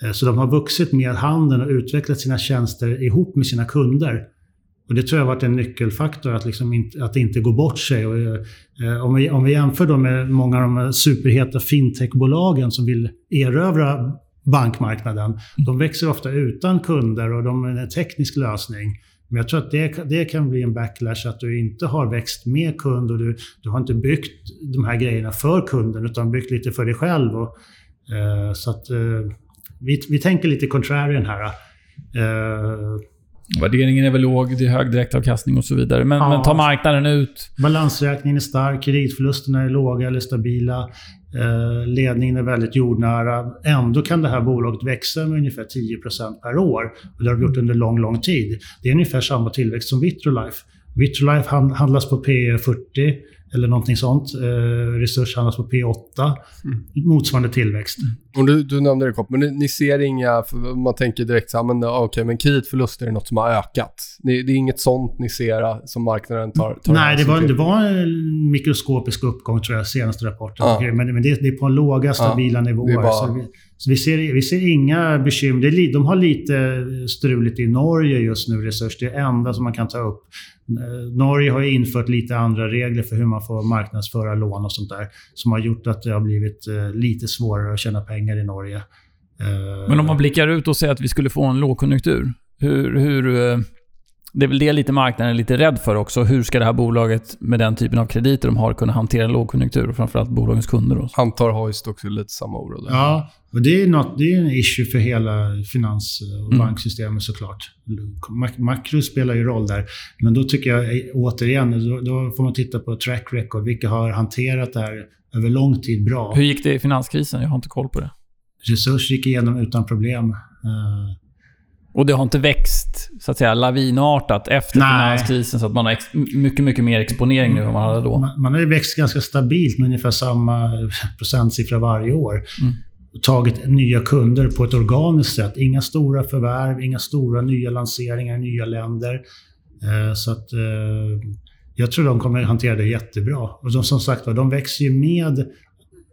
S3: Eh, så de har vuxit med handeln och utvecklat sina tjänster ihop med sina kunder. Och Det tror jag har varit en nyckelfaktor, att, liksom inte, att inte går bort sig. Och, eh, om, vi, om vi jämför då med många av de superheta fintechbolagen som vill erövra bankmarknaden. De växer ofta utan kunder och de är en teknisk lösning. Men jag tror att det, det kan bli en backlash att du inte har växt med kund och du, du har inte byggt de här grejerna för kunden utan byggt lite för dig själv. Och, eh, så att eh, vi, vi tänker lite contrarian här. Eh,
S2: Värderingen är väl låg, det är hög direktavkastning och så vidare. Men, ja, men tar marknaden ut...
S3: Balansräkningen är stark, kreditförlusterna är låga eller stabila. Eh, ledningen är väldigt jordnära. Ändå kan det här bolaget växa med ungefär 10% per år. Och det har vi gjort under lång, lång tid. Det är ungefär samma tillväxt som Vitrolife. Vitrolife handlas på P 40 eller någonting sånt. Eh, resurs handlas på P8. Mm. Motsvarande tillväxt.
S1: Och du, du nämnde det kort, men ni, ni, ser inga... Man tänker direkt så här, men okay, men kreditförluster är något som har ökat. Ni, det är inget sånt ni ser äh, som marknaden tar, tar
S3: Nej, det var, det var en mikroskopisk uppgång tror jag, senaste rapporten. Ja. Men, men det, det, är på låga, stabila ja, nivåer. Bara... Så, vi, så vi, ser, vi ser inga bekymmer. de har lite struligt i Norge just nu, Resurs. Det är det enda som man kan ta upp. Eh, Norge har infört lite andra regler för hur man får marknadsföra lån och sånt där. Som har gjort att det har blivit eh, lite svårare att tjäna pengar i Norge.
S2: Eh, Men om man blickar ut och säger att vi skulle få en lågkonjunktur. Hur, hur, det är väl det lite marknaden är lite rädd för också. Hur ska det här bolaget med den typen av krediter de har kunna hantera en lågkonjunktur? Och framförallt bolagens kunder. Då.
S1: Antar Hoist också lite samma oro.
S3: Där. Ja, och det är, något, det är en issue för hela finans och mm. banksystemet såklart. Makro spelar ju roll där. Men då tycker jag återigen, då, då får man titta på track record. Vilka har hanterat det här över lång tid bra?
S2: Hur gick det i finanskrisen? Jag har inte koll på det.
S3: Resurs gick igenom utan problem. Uh,
S2: och det har inte växt så att säga lavinartat efter Nej. finanskrisen så att man har mycket, mycket mer exponering nu än man hade då?
S3: Man, man har ju växt ganska stabilt med ungefär samma procentsiffra varje år. Mm. tagit nya kunder på ett organiskt sätt. Inga stora förvärv, inga stora nya lanseringar i nya länder. Eh, så att eh, jag tror de kommer hantera det jättebra. Och de, som sagt de växer ju med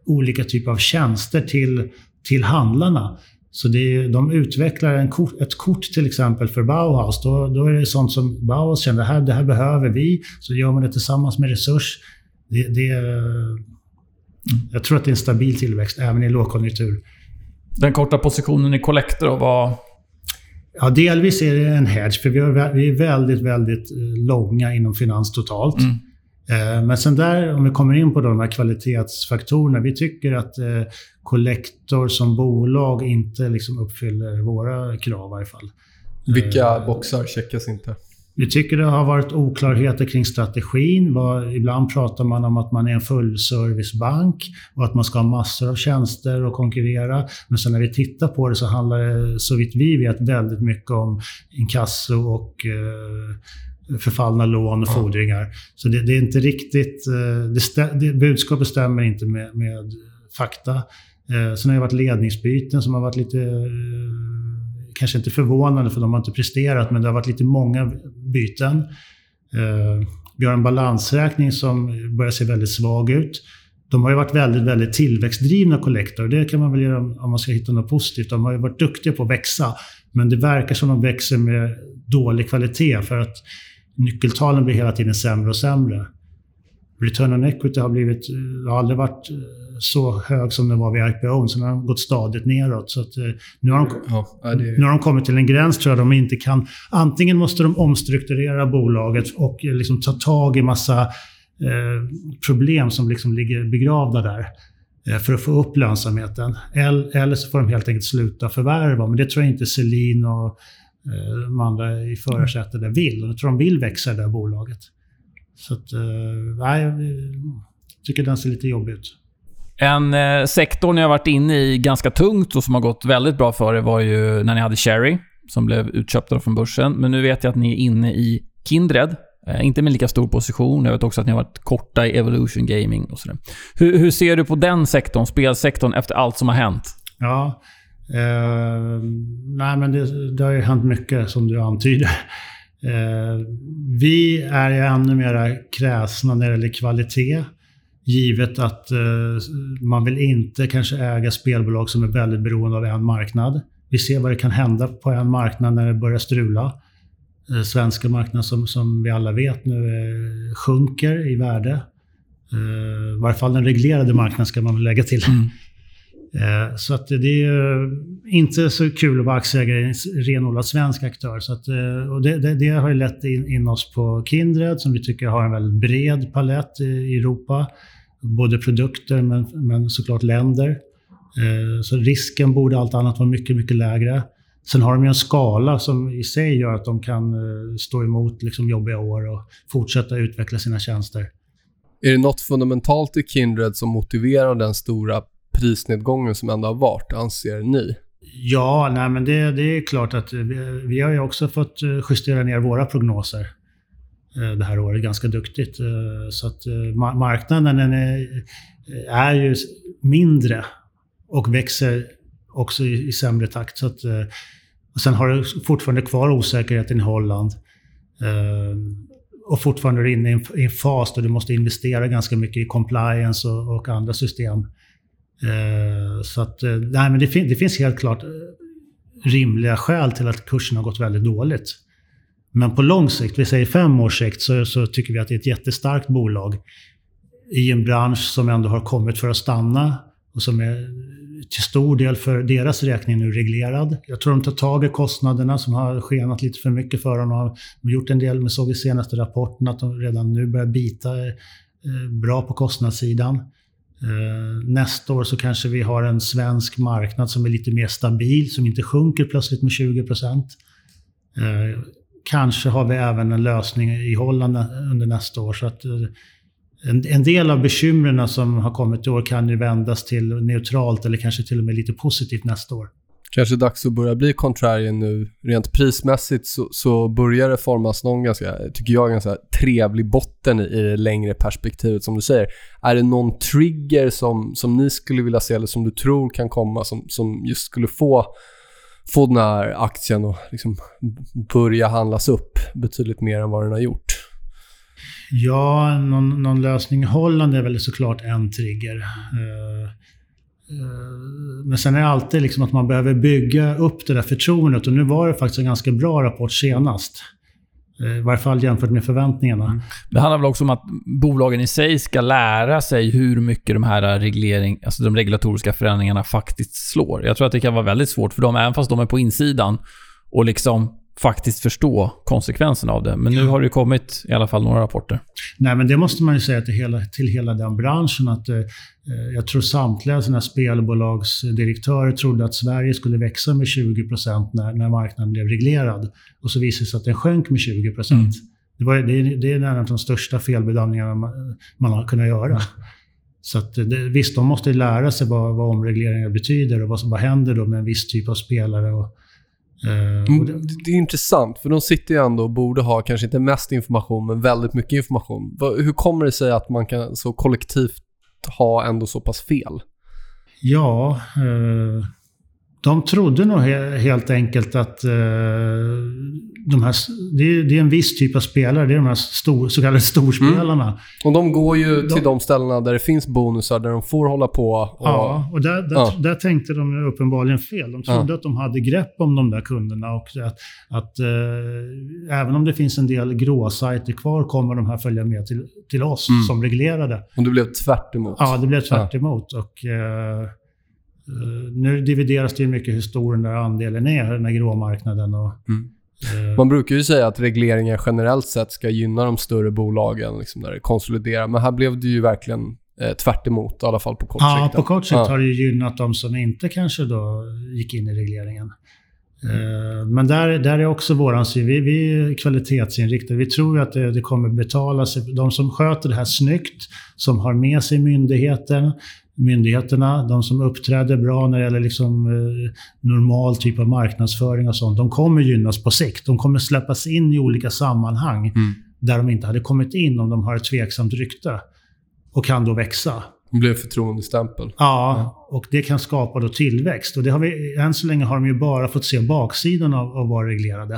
S3: olika typer av tjänster till, till handlarna. Så det, de utvecklar en kort, ett kort till exempel för Bauhaus. Då, då är det sånt som Bauhaus känner, det här, det här behöver vi. Så gör man det tillsammans med Resurs. Det, det, jag tror att det är en stabil tillväxt även i lågkonjunktur.
S2: Den korta positionen i Collector var?
S3: Ja, delvis är det en hedge, för vi är väldigt, väldigt eh, långa inom finans totalt. Mm. Eh, men sen där, om vi kommer in på de här kvalitetsfaktorerna. Vi tycker att eh, Collector som bolag inte liksom uppfyller våra krav i varje fall.
S1: Vilka boxar checkas inte?
S3: Vi tycker det har varit oklarheter kring strategin. Ibland pratar man om att man är en fullservicebank och att man ska ha massor av tjänster och konkurrera. Men sen när vi tittar på det så handlar det, så vitt vi vet, väldigt mycket om inkasso och eh, förfallna lån och fordringar. Så det, det är inte riktigt... Eh, det, stä, det, budskapet stämmer inte med, med fakta. Eh, sen har det varit ledningsbyten som har varit lite kanske inte förvånande för de har inte presterat, men det har varit lite många byten. Eh, vi har en balansräkning som börjar se väldigt svag ut. De har ju varit väldigt, väldigt tillväxtdrivna Collector. Det kan man väl göra om man ska hitta något positivt. De har ju varit duktiga på att växa. Men det verkar som att de växer med dålig kvalitet för att nyckeltalen blir hela tiden sämre och sämre. Return on equity har blivit, har aldrig varit så hög som den var vid IPO. Har den gått stadigt neråt. Så att, eh, nu, har de, ja, det... nu har de kommit till en gräns tror jag de inte kan... Antingen måste de omstrukturera bolaget och eh, liksom ta tag i massa eh, problem som liksom ligger begravda där eh, för att få upp lönsamheten. Eller så får de helt enkelt sluta förvärva. Men det tror jag inte Selin och eh, de andra i förarsätet där vill. Jag tror de vill växa det där bolaget. Så att, eh, nej, jag tycker den ser lite jobbig ut.
S2: En eh, sektor ni har varit inne i ganska tungt och som har gått väldigt bra för er var ju när ni hade Cherry, som blev utköpta från börsen. Men nu vet jag att ni är inne i Kindred. Eh, inte med lika stor position. Jag vet också att ni har varit korta i Evolution Gaming och sådär. Hur, hur ser du på den sektorn, spelsektorn, efter allt som har hänt?
S3: Ja, eh, nej men det, det har ju hänt mycket som du antyder. Eh, vi är ju ännu mer kräsna när det gäller kvalitet. Givet att eh, man vill inte kanske äga spelbolag som är väldigt beroende av en marknad. Vi ser vad det kan hända på en marknad när det börjar strula. Eh, svenska marknaden som, som vi alla vet nu eh, sjunker i värde. Eh, I varje fall den reglerade marknaden ska man väl lägga till. Mm. Eh, så att det är eh, inte så kul att vara aktieägare i en renodlad svensk aktör. Så att, eh, och det, det, det, har ju lett in, in, oss på Kindred som vi tycker har en väldigt bred palett i Europa både produkter men, men såklart länder. Så risken borde allt annat vara mycket, mycket lägre. Sen har de ju en skala som i sig gör att de kan stå emot liksom jobbiga år och fortsätta utveckla sina tjänster.
S1: Är det något fundamentalt i Kindred som motiverar den stora prisnedgången som ändå har varit, anser ni?
S3: Ja, nej men det, det är klart att vi, vi har ju också fått eh, justera ner våra prognoser. Eh, det här året ganska duktigt. Eh, så att marknaden är, är ju mindre och växer också i, i sämre takt. Så att, och sen har du fortfarande kvar osäkerheten i Holland. Och fortfarande är du inne i en, fas där du måste investera ganska mycket i compliance och, och andra system. Eh, så att, eh, nej, men det, fin det finns helt klart eh, rimliga skäl till att kursen har gått väldigt dåligt. Men på lång sikt, vi säger fem års sikt, så, så tycker vi att det är ett jättestarkt bolag i en bransch som ändå har kommit för att stanna och som är till stor del för deras räkning nu reglerad. Jag tror de tar tag i kostnaderna som har skenat lite för mycket för dem. De har gjort en del, vi såg i senaste rapporten att de redan nu börjar bita eh, bra på kostnadssidan. Eh, nästa år så kanske vi har en svensk marknad som är lite mer stabil, som inte sjunker plötsligt med 20 procent. Eh, kanske har vi även en lösning i Holland under nästa år. Så att eh, en, en del av bekymren som har kommit i år kan ju vändas till neutralt eller kanske till och med lite positivt nästa år.
S1: Kanske dags att börja bli contrarian nu. Rent prismässigt så, så börjar det formas någon ganska, tycker jag, ganska trevlig botten i, det längre perspektivet som du säger. Är det någon trigger som, som ni skulle vilja se eller som du tror kan komma som, som just skulle få få den här aktien att liksom börja handlas upp betydligt mer än vad den har gjort?
S3: Ja, någon, någon lösning i Holland är väl såklart en trigger. Uh, Eh, men sen är det alltid liksom att man behöver bygga upp det där förtroendet och nu var det faktiskt en ganska bra rapport senast. Eh, I varje fall jämfört med förväntningarna. Mm.
S2: Det handlar väl också om att bolagen i sig ska lära sig hur mycket de här reglering, alltså de regulatoriska förändringarna faktiskt slår. Jag tror att det kan vara väldigt svårt för dem, även fast de är på insidan och liksom faktiskt förstå konsekvenserna av det. Men nu har det kommit i alla fall några rapporter.
S3: Nej, men det måste man ju säga till hela, till hela den branschen. att eh, Jag tror samtliga såna spelbolagsdirektörer trodde att Sverige skulle växa med 20 när, när marknaden blev reglerad. Och så visade det sig att den sjönk med 20 mm. det, var, det, det är en av de största felbedömningarna man, man har kunnat göra. Mm. Så att det, visst, de måste lära sig vad, vad omregleringar betyder och vad, vad händer då med en viss typ av spelare. Och,
S1: Uh, det, det, är intressant, för de sitter ju ändå och borde ha kanske inte mest information, men väldigt mycket information. Hur kommer det sig att man kan så kollektivt ha ändå så pass fel?
S3: Ja, uh, de trodde nog he helt enkelt att uh, de här, det är, det, är, en viss typ av spelare. Det är de här stor, så kallade storspelarna. Mm.
S1: Och de går ju till de ställena där det finns bonusar, där de får hålla på. Och,
S3: ja, och där, där, ja. där tänkte de uppenbarligen fel. De trodde ja. att de hade grepp om de där kunderna och att, att uh, även om det finns en del gråsajter kvar kommer de här följa med till, till oss mm. som reglerade.
S1: Och det blev tvärt emot.
S3: Ja, det blev tvärt emot. Ja. Och, uh, nu divideras det ju mycket hur stor den där andelen är, den här gråmarknaden. Och, mm.
S1: Eh. Man brukar ju säga att regleringar generellt sett ska gynna de större bolagen liksom när det konsoliderar. Men här blev det ju verkligen eh, tvärt emot, i alla fall på kort
S3: sikt. Ja, på kort sikt ja. har det gynnat de som inte kanske då gick in i regleringen. Mm. Men där, där är också våran syn. Vi, vi är kvalitetsinriktade. Vi tror att det, det kommer betala sig. De som sköter det här snyggt, som har med sig myndigheten, myndigheterna, de som uppträder bra när det gäller liksom, eh, normal typ av marknadsföring och sånt, de kommer gynnas på sikt. De kommer släppas in i olika sammanhang mm. där de inte hade kommit in om de har ett tveksamt rykte och kan då växa.
S1: Det blir förtroendestämpel.
S3: Ja, och det kan skapa då tillväxt. Och det har vi, än så länge har de ju bara fått se baksidan av att vara reglerade.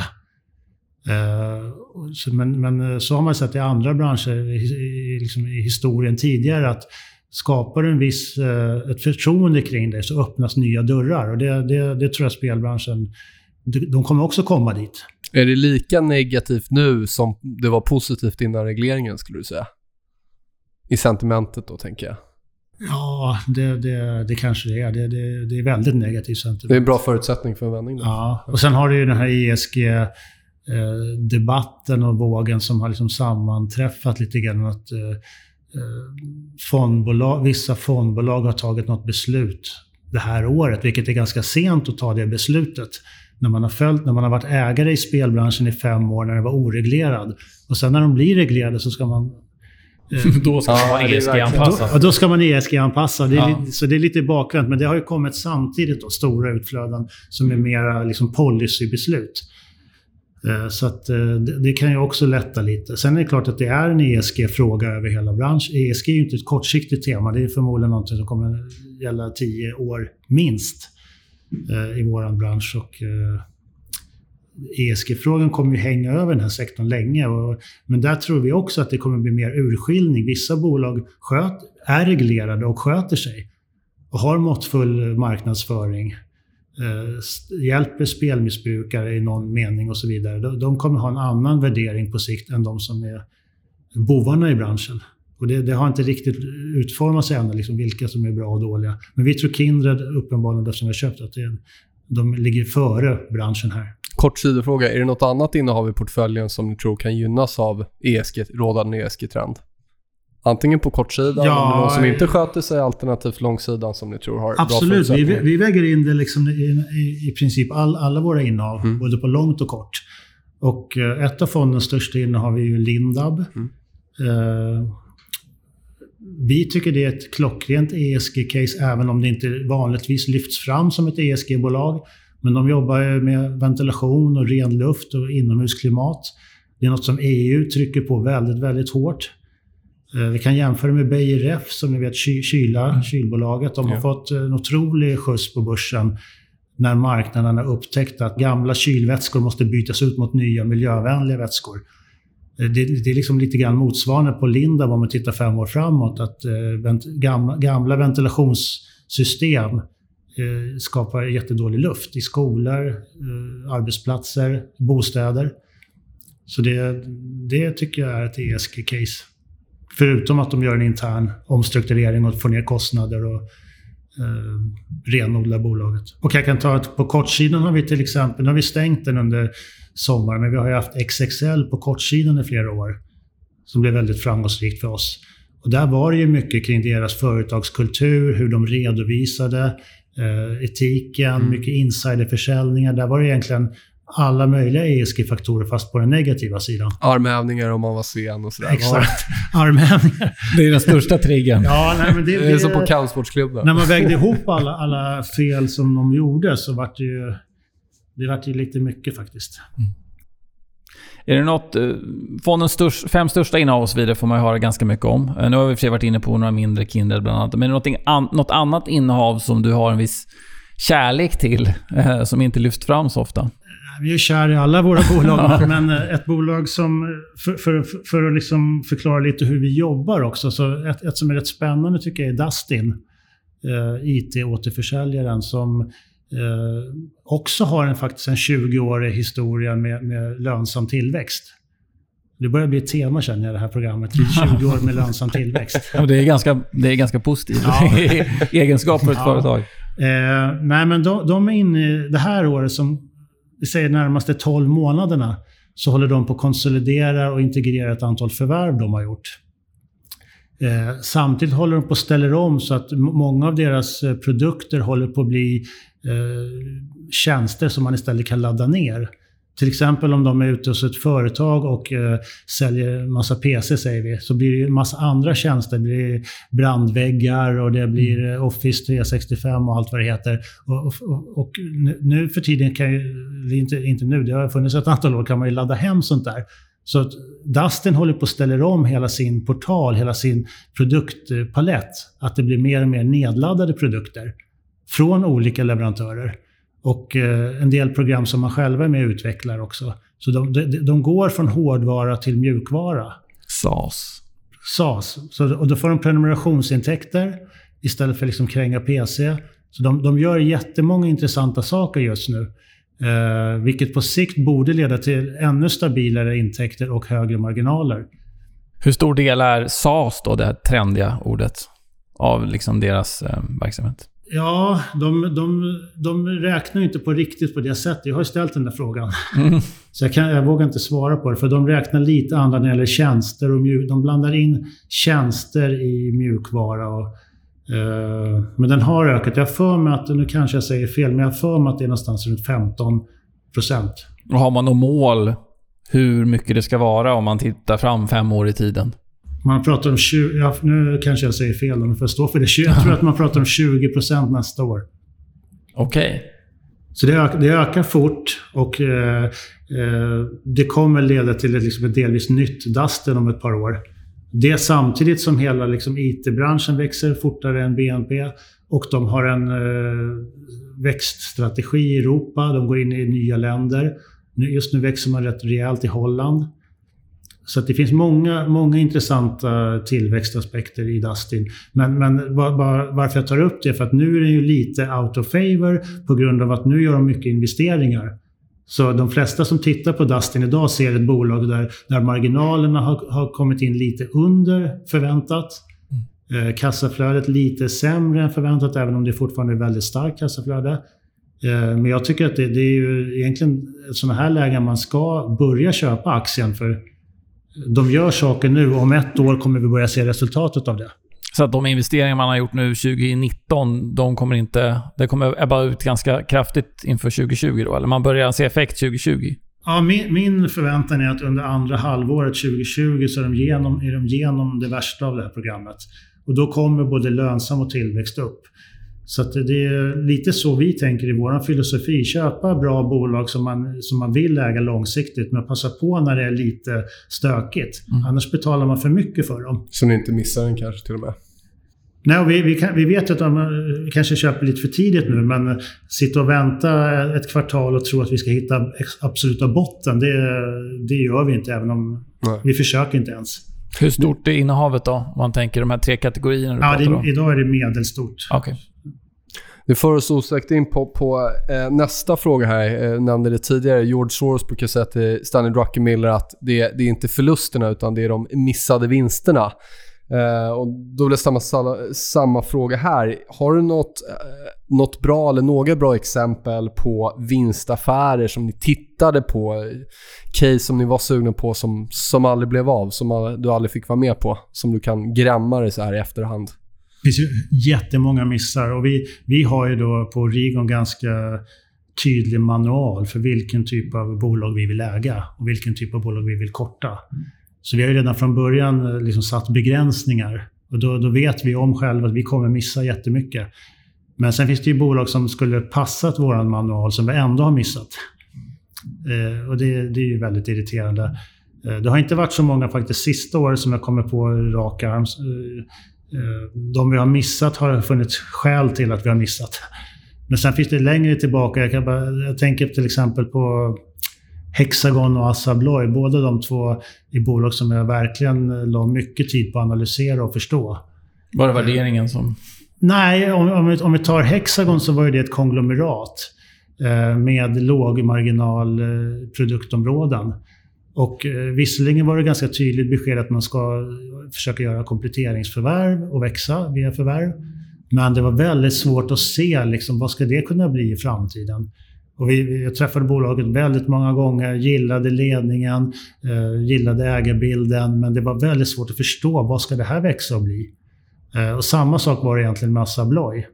S3: Uh, så, men, men, så har man sett i andra branscher i, i, liksom i historien tidigare att skapar du en viss, eh, ett förtroende kring dig så öppnas nya dörrar. Och det, det, det tror jag spelbranschen, de kommer också komma dit.
S1: Är det lika negativt nu som det var positivt innan regleringen skulle du säga? I sentimentet då, tänker jag.
S3: Ja, det, det, det kanske det är. Det, det, det är väldigt negativt sentiment.
S1: Det är en bra förutsättning för en vändning. Då.
S3: Ja, och sen har du ju den här ESG-debatten eh, och vågen som har liksom sammanträffat lite grann. Att, Eh, fondbolag, vissa fondbolag har tagit något beslut det här året, vilket är ganska sent att ta det beslutet. När man har, följt, när man har varit ägare i spelbranschen i fem år, när det var oreglerad. Och sen när de blir reglerade så ska man
S2: eh, då ska man vara ESG-anpassad.
S3: Då, då, ska man ESG-anpassa. Ja. Så det är lite bakvänt. Men det har ju kommit samtidigt då, stora utflöden som är mera liksom policybeslut. Eh, så att eh, det kan ju också lätta lite. Sen är det klart att det är en ESG-fråga över hela branschen. ESG är ju inte ett kortsiktigt tema. Det är förmodligen något som kommer gälla tio år minst eh, i vår bransch. Och ESG-frågan kommer ju hänga över den här sektorn länge. men där tror vi också att det kommer bli mer urskiljning. Vissa bolag sköt, är reglerade och sköter sig och har måttfull marknadsföring Eh, hjälper spelmissbrukare i någon mening och så vidare. De, de, kommer ha en annan värdering på sikt än de som är bovarna i branschen. Och det, det har inte riktigt utformats ännu, liksom vilka som är bra och dåliga. Men vi tror Kindred, uppenbarligen eftersom vi har köpt, att det, de ligger före branschen här.
S1: Kort sidofråga, är det något annat innehav i portföljen som ni tror kan gynnas av ESG, rådande ESG-trend? Antingen på kortsidan, ja, någon som inte sköter sig, alternativt långsidan som ni tror har
S3: Absolut, bra vi, vi väger in det liksom i, i, i princip all, alla våra innehav, mm. både på långt och kort. Och eh, ett av fondens största innehav är ju Lindab. Mm. Uh, vi tycker det är ett klockrent ESG-case, även om det inte vanligtvis lyfts fram som ett ESG-bolag. Men de jobbar med ventilation och ren luft och inomhusklimat. Det är något som EU trycker på väldigt, väldigt hårt. Eh, vi kan jämföra med Beijer Ref, som ni vet, kyla, mm. kylbolaget. De har ja. fått en otrolig skjuts på börsen när marknaden har upptäckt att gamla kylvätskor måste bytas ut mot nya miljövänliga vätskor. Eh, det, det, är liksom lite grann motsvarande på Lindab om man tittar fem år framåt. Att eh, gamla, gamla ventilationssystem eh, skapar jättedålig luft i skolor, eh, arbetsplatser, bostäder. Så det, det tycker jag är ett ESG-case. Förutom att de gör en intern omstrukturering och får ner kostnader och eh, renodlar bolaget. Och jag kan ta att på kortsidan har vi till exempel, nu har vi stängt den under sommaren, men vi har ju haft XXL på kortsidan i flera år. Som blev väldigt framgångsrikt för oss. Och där var det ju mycket kring deras företagskultur, hur de redovisade, eh, etiken, mm. mycket insiderförsäljningar. Där var det egentligen alla möjliga ESG-faktorer fast på den negativa sidan.
S1: Armhävningar om man var sen och sådär.
S3: Exakt. Armhävningar.
S2: Det är den största triggern.
S3: ja, nej, men det,
S1: det är som på kampsportsklubben.
S3: När man vägde ihop alla, alla fel som de gjorde så vart det ju... Det vart ju lite mycket faktiskt. Mm.
S2: Är det något... Eh, fondens störst, fem största innehav och så vidare får man ju höra ganska mycket om. Eh, nu har vi för varit inne på några mindre Kindred bland annat. Men är det något, något annat innehav som du har en viss kärlek till, eh, som inte lyfts fram så ofta?
S3: Vi är kär i alla våra bolag, men ett bolag som, för, för, för att liksom förklara lite hur vi jobbar också, så ett, ett som är rätt spännande tycker jag är Dustin, eh, IT-återförsäljaren som eh, också har en, faktiskt en 20-årig historia med, med lönsam tillväxt. Det börjar bli ett tema känner jag i det här programmet. 20 år med lönsam tillväxt.
S2: Ja, det, är ganska, det är ganska positivt ja. egenskap för ett ja. företag.
S3: Eh, nej, men de, de, är inne i det här året som vi säger närmaste 12 månaderna, så håller de på att konsolidera och integrera ett antal förvärv de har gjort. Eh, samtidigt håller de på att ställa om så att många av deras eh, produkter håller på att bli eh, tjänster som man istället kan ladda ner. Till exempel om de är ute hos ett företag och eh, säljer massa PC, säger vi, så blir det en massa andra tjänster. Det blir brandväggar och det blir mm. eh, Office 365 och allt vad det heter. Och, och, och nu för tiden kan ju, inte, inte nu, det har funnits ett antal år, kan man ju ladda hem sånt där. Så att Dustin håller på att ställa om hela sin portal, hela sin produktpalett. Att det blir mer och mer nedladdade produkter från olika leverantörer. Och eh, en del program som man själva är med och utvecklar också. Så de, de, de går från hårdvara till mjukvara.
S2: SAS.
S3: SAS. Så, och då får de prenumerationsintäkter istället för liksom kränga PC. Så de, de gör jättemånga intressanta saker just nu. Eh, vilket på sikt borde leda till ännu stabilare intäkter och högre marginaler.
S2: Hur stor del är SAS då, det här trendiga ordet, av liksom deras eh, verksamhet?
S3: Ja, de, de, de räknar inte på riktigt på det sättet. Jag har ställt den där frågan. Mm. Så jag, kan, jag vågar inte svara på det, för de räknar lite andra när det gäller tjänster och mjuk, De blandar in tjänster i mjukvara. Och, uh, men den har ökat. Jag för mig att, nu kanske jag säger fel, men jag för mig att det är någonstans runt 15 procent.
S2: Har man något mål hur mycket det ska vara om man tittar fram fem år i tiden?
S3: Man pratar om 20, ja, nu kanske jag säger fel, men får stå för det. Jag tror att man pratar om 20% nästa år.
S2: Okej. Okay.
S3: Så det, ökar, det ökar fort och eh, eh, det kommer leda till ett, liksom ett delvis nytt Dustin om ett par år. Det samtidigt som hela liksom, IT-branschen växer fortare än BNP och de har en eh, växtstrategi i Europa. De går in i nya länder. Just nu växer man rätt rejält i Holland. Så det finns många, många intressanta tillväxtaspekter i Dustin. Men, men var, var, varför jag tar upp det är för att nu är den ju lite out of favor på grund av att nu gör de mycket investeringar. Så de flesta som tittar på Dustin idag ser ett bolag där, där marginalerna har, har kommit in lite under förväntat. Mm. Eh, kassaflödet lite sämre än förväntat, även om det fortfarande är väldigt starkt kassaflöde. Eh, men jag tycker att det, det är ju egentligen sådana här lägen man ska börja köpa aktien. för de gör saker nu om ett år kommer vi börja se resultatet av det.
S2: Så att de investeringar man har gjort nu 2019, de kommer inte... Det kommer ebba ut ganska kraftigt inför 2020 då? Eller man börjar se effekt 2020?
S3: Ja, min, min förväntan är att under andra halvåret 2020 så är de, genom, är de genom det värsta av det här programmet. Och då kommer både lönsam och tillväxt upp. Så det är lite så vi tänker i vår filosofi. Köpa bra bolag som man, som man vill äga långsiktigt, men passa på när det är lite stökigt. Mm. Annars betalar man för mycket för dem.
S1: Så ni inte missar den kanske till och med?
S3: Nej, vi, vi, kan, vi vet att de kanske köper lite för tidigt nu, men sitta och vänta ett kvartal och tro att vi ska hitta absoluta botten, det, det gör vi inte, även om Nej. vi försöker inte ens.
S2: Hur stort är innehavet då? Om man tänker de här tre kategorierna du
S3: ja, pratar om? Idag är det medelstort.
S2: Okay.
S1: Det för oss osökt in på, på eh, nästa fråga här. Jag eh, nämnde det tidigare. George Soros brukar säga till Stanley Druckenmiller att det, det är inte förlusterna utan det är de missade vinsterna. Eh, och då blir det samma, samma fråga här. Har du något, eh, något bra eller några bra exempel på vinstaffärer som ni tittade på? Case som ni var sugna på som, som aldrig blev av, som du aldrig fick vara med på? Som du kan grämma dig så här i efterhand?
S3: Det finns ju jättemånga missar och vi, vi har ju då på Rigon ganska tydlig manual för vilken typ av bolag vi vill äga och vilken typ av bolag vi vill korta. Så vi har ju redan från början eh, liksom satt begränsningar. Och då, då vet vi om själva att vi kommer missa jättemycket. Men sen finns det ju bolag som skulle passat vår manual som vi ändå har missat. Eh, och det, det är ju väldigt irriterande. Eh, det har inte varit så många faktiskt sista året som jag kommer på rak arm. Eh, de vi har missat har funnits skäl till att vi har missat. Men sen finns det längre tillbaka. Jag, kan bara, jag tänker till exempel på Hexagon och Assa Abloy, båda de två är bolag som jag verkligen la mycket tid på att analysera och förstå.
S2: Var det värderingen som...
S3: Nej, om, om, vi, om vi tar Hexagon så var det ett konglomerat eh, med lågmarginal eh, produktområden. Och eh, visserligen var det ganska tydligt besked att man ska eh, försöka göra kompletteringsförvärv och växa via förvärv. Men det var väldigt svårt att se liksom, vad ska det kunna bli i framtiden. Och vi, jag träffade bolaget väldigt många gånger, gillade ledningen, eh, gillade ägarbilden, men det var väldigt svårt att förstå vad ska det här växa och bli. Eh, och samma sak var det egentligen med Assa Abloy.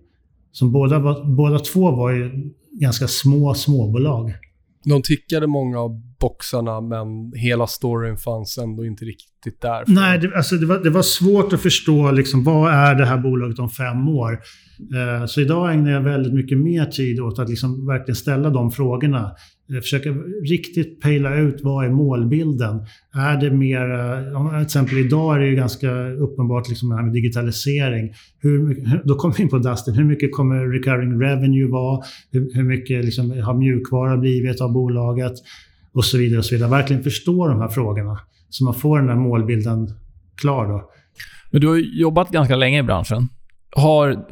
S3: Som båda, båda två var ju ganska små småbolag.
S1: De tickade många av boxarna, men hela storyn fanns ändå inte riktigt där.
S3: Nej, det, alltså det, var, det var svårt att förstå liksom, vad är det här bolaget om fem år. Eh, så idag ägnar jag väldigt mycket mer tid åt att liksom verkligen ställa de frågorna. Försöka riktigt pejla ut vad är målbilden. Är det mer, till exempel idag är det ju ganska uppenbart liksom det här med digitalisering. Hur, då kommer vi in på Dustin. Hur mycket kommer recurring revenue vara? Hur, hur mycket liksom har mjukvara blivit av bolaget? Och så vidare. och så vidare. Verkligen förstå de här frågorna. Så man får den här målbilden klar då.
S2: Men du har jobbat ganska länge i branschen. Har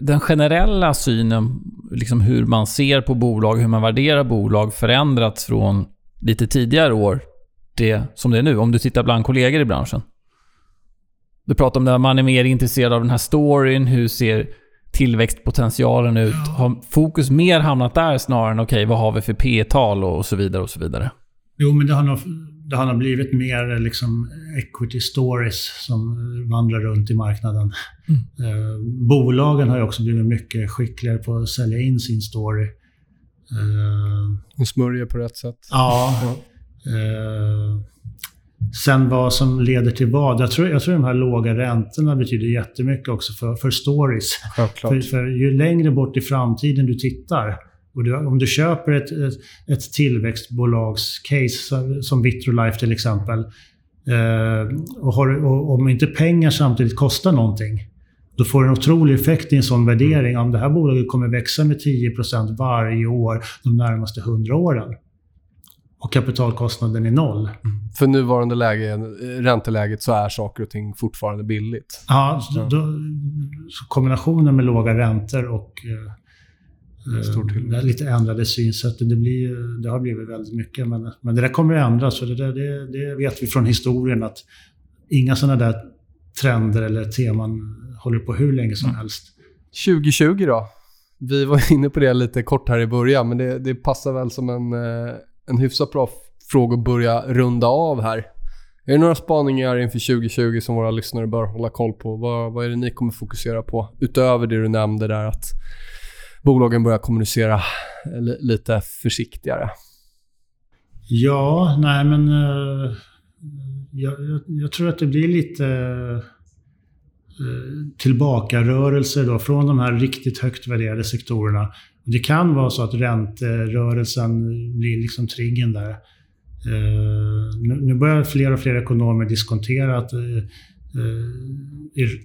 S2: den generella synen, liksom hur man ser på bolag, hur man värderar bolag förändrats från lite tidigare år det som det är nu? Om du tittar bland kollegor i branschen. Du pratar om att man är mer intresserad av den här storyn. Hur ser tillväxtpotentialen ut? Har fokus mer hamnat där snarare än okej, okay, vad har vi för P-tal och så vidare och så vidare?
S3: Jo, men det har nog, det har blivit mer liksom equity stories som vandrar runt i marknaden. Mm. Eh, bolagen har ju också blivit mycket skickligare på att sälja in sin story.
S1: Eh, och smörja på rätt sätt.
S3: Ja. ja. Eh, Sen vad som leder till vad. Jag tror, jag tror de här låga räntorna betyder jättemycket också för, för stories. För, för ju längre bort i framtiden du tittar, och du, om du köper ett, ett, ett tillväxtbolagscase som Vitrolife till exempel, eh, och, har, och om inte pengar samtidigt kostar någonting, då får du en otrolig effekt i en sån värdering. Om det här bolaget kommer växa med 10% varje år de närmaste 100 åren och kapitalkostnaden är noll. Mm.
S1: För nuvarande läge, ränteläget så är saker och ting fortfarande billigt.
S3: Ja, så, då, så kombinationen med låga räntor och eh, lite ändrade synsätt. Det, blir, det har blivit väldigt mycket. Men, men det där kommer att ändras. det, där, det, det vet vi från historien att inga sådana där trender eller teman håller på hur länge som mm. helst.
S1: 2020 då? Vi var inne på det lite kort här i början, men det, det passar väl som en, eh, en hyfsat bra fråga att börja runda av här. Är det några spaningar inför 2020 som våra lyssnare bör hålla koll på? Vad, vad är det ni kommer fokusera på? Utöver det du nämnde där att bolagen börjar kommunicera lite försiktigare.
S3: Ja, nej men... Uh, jag, jag, jag, tror att det blir lite... Eh, tillbakarörelse då från de här riktigt högt värderade sektorerna. Det kan vara så att ränterörelsen blir liksom triggen där. Eh, nu börjar fler och fler ekonomer diskontera att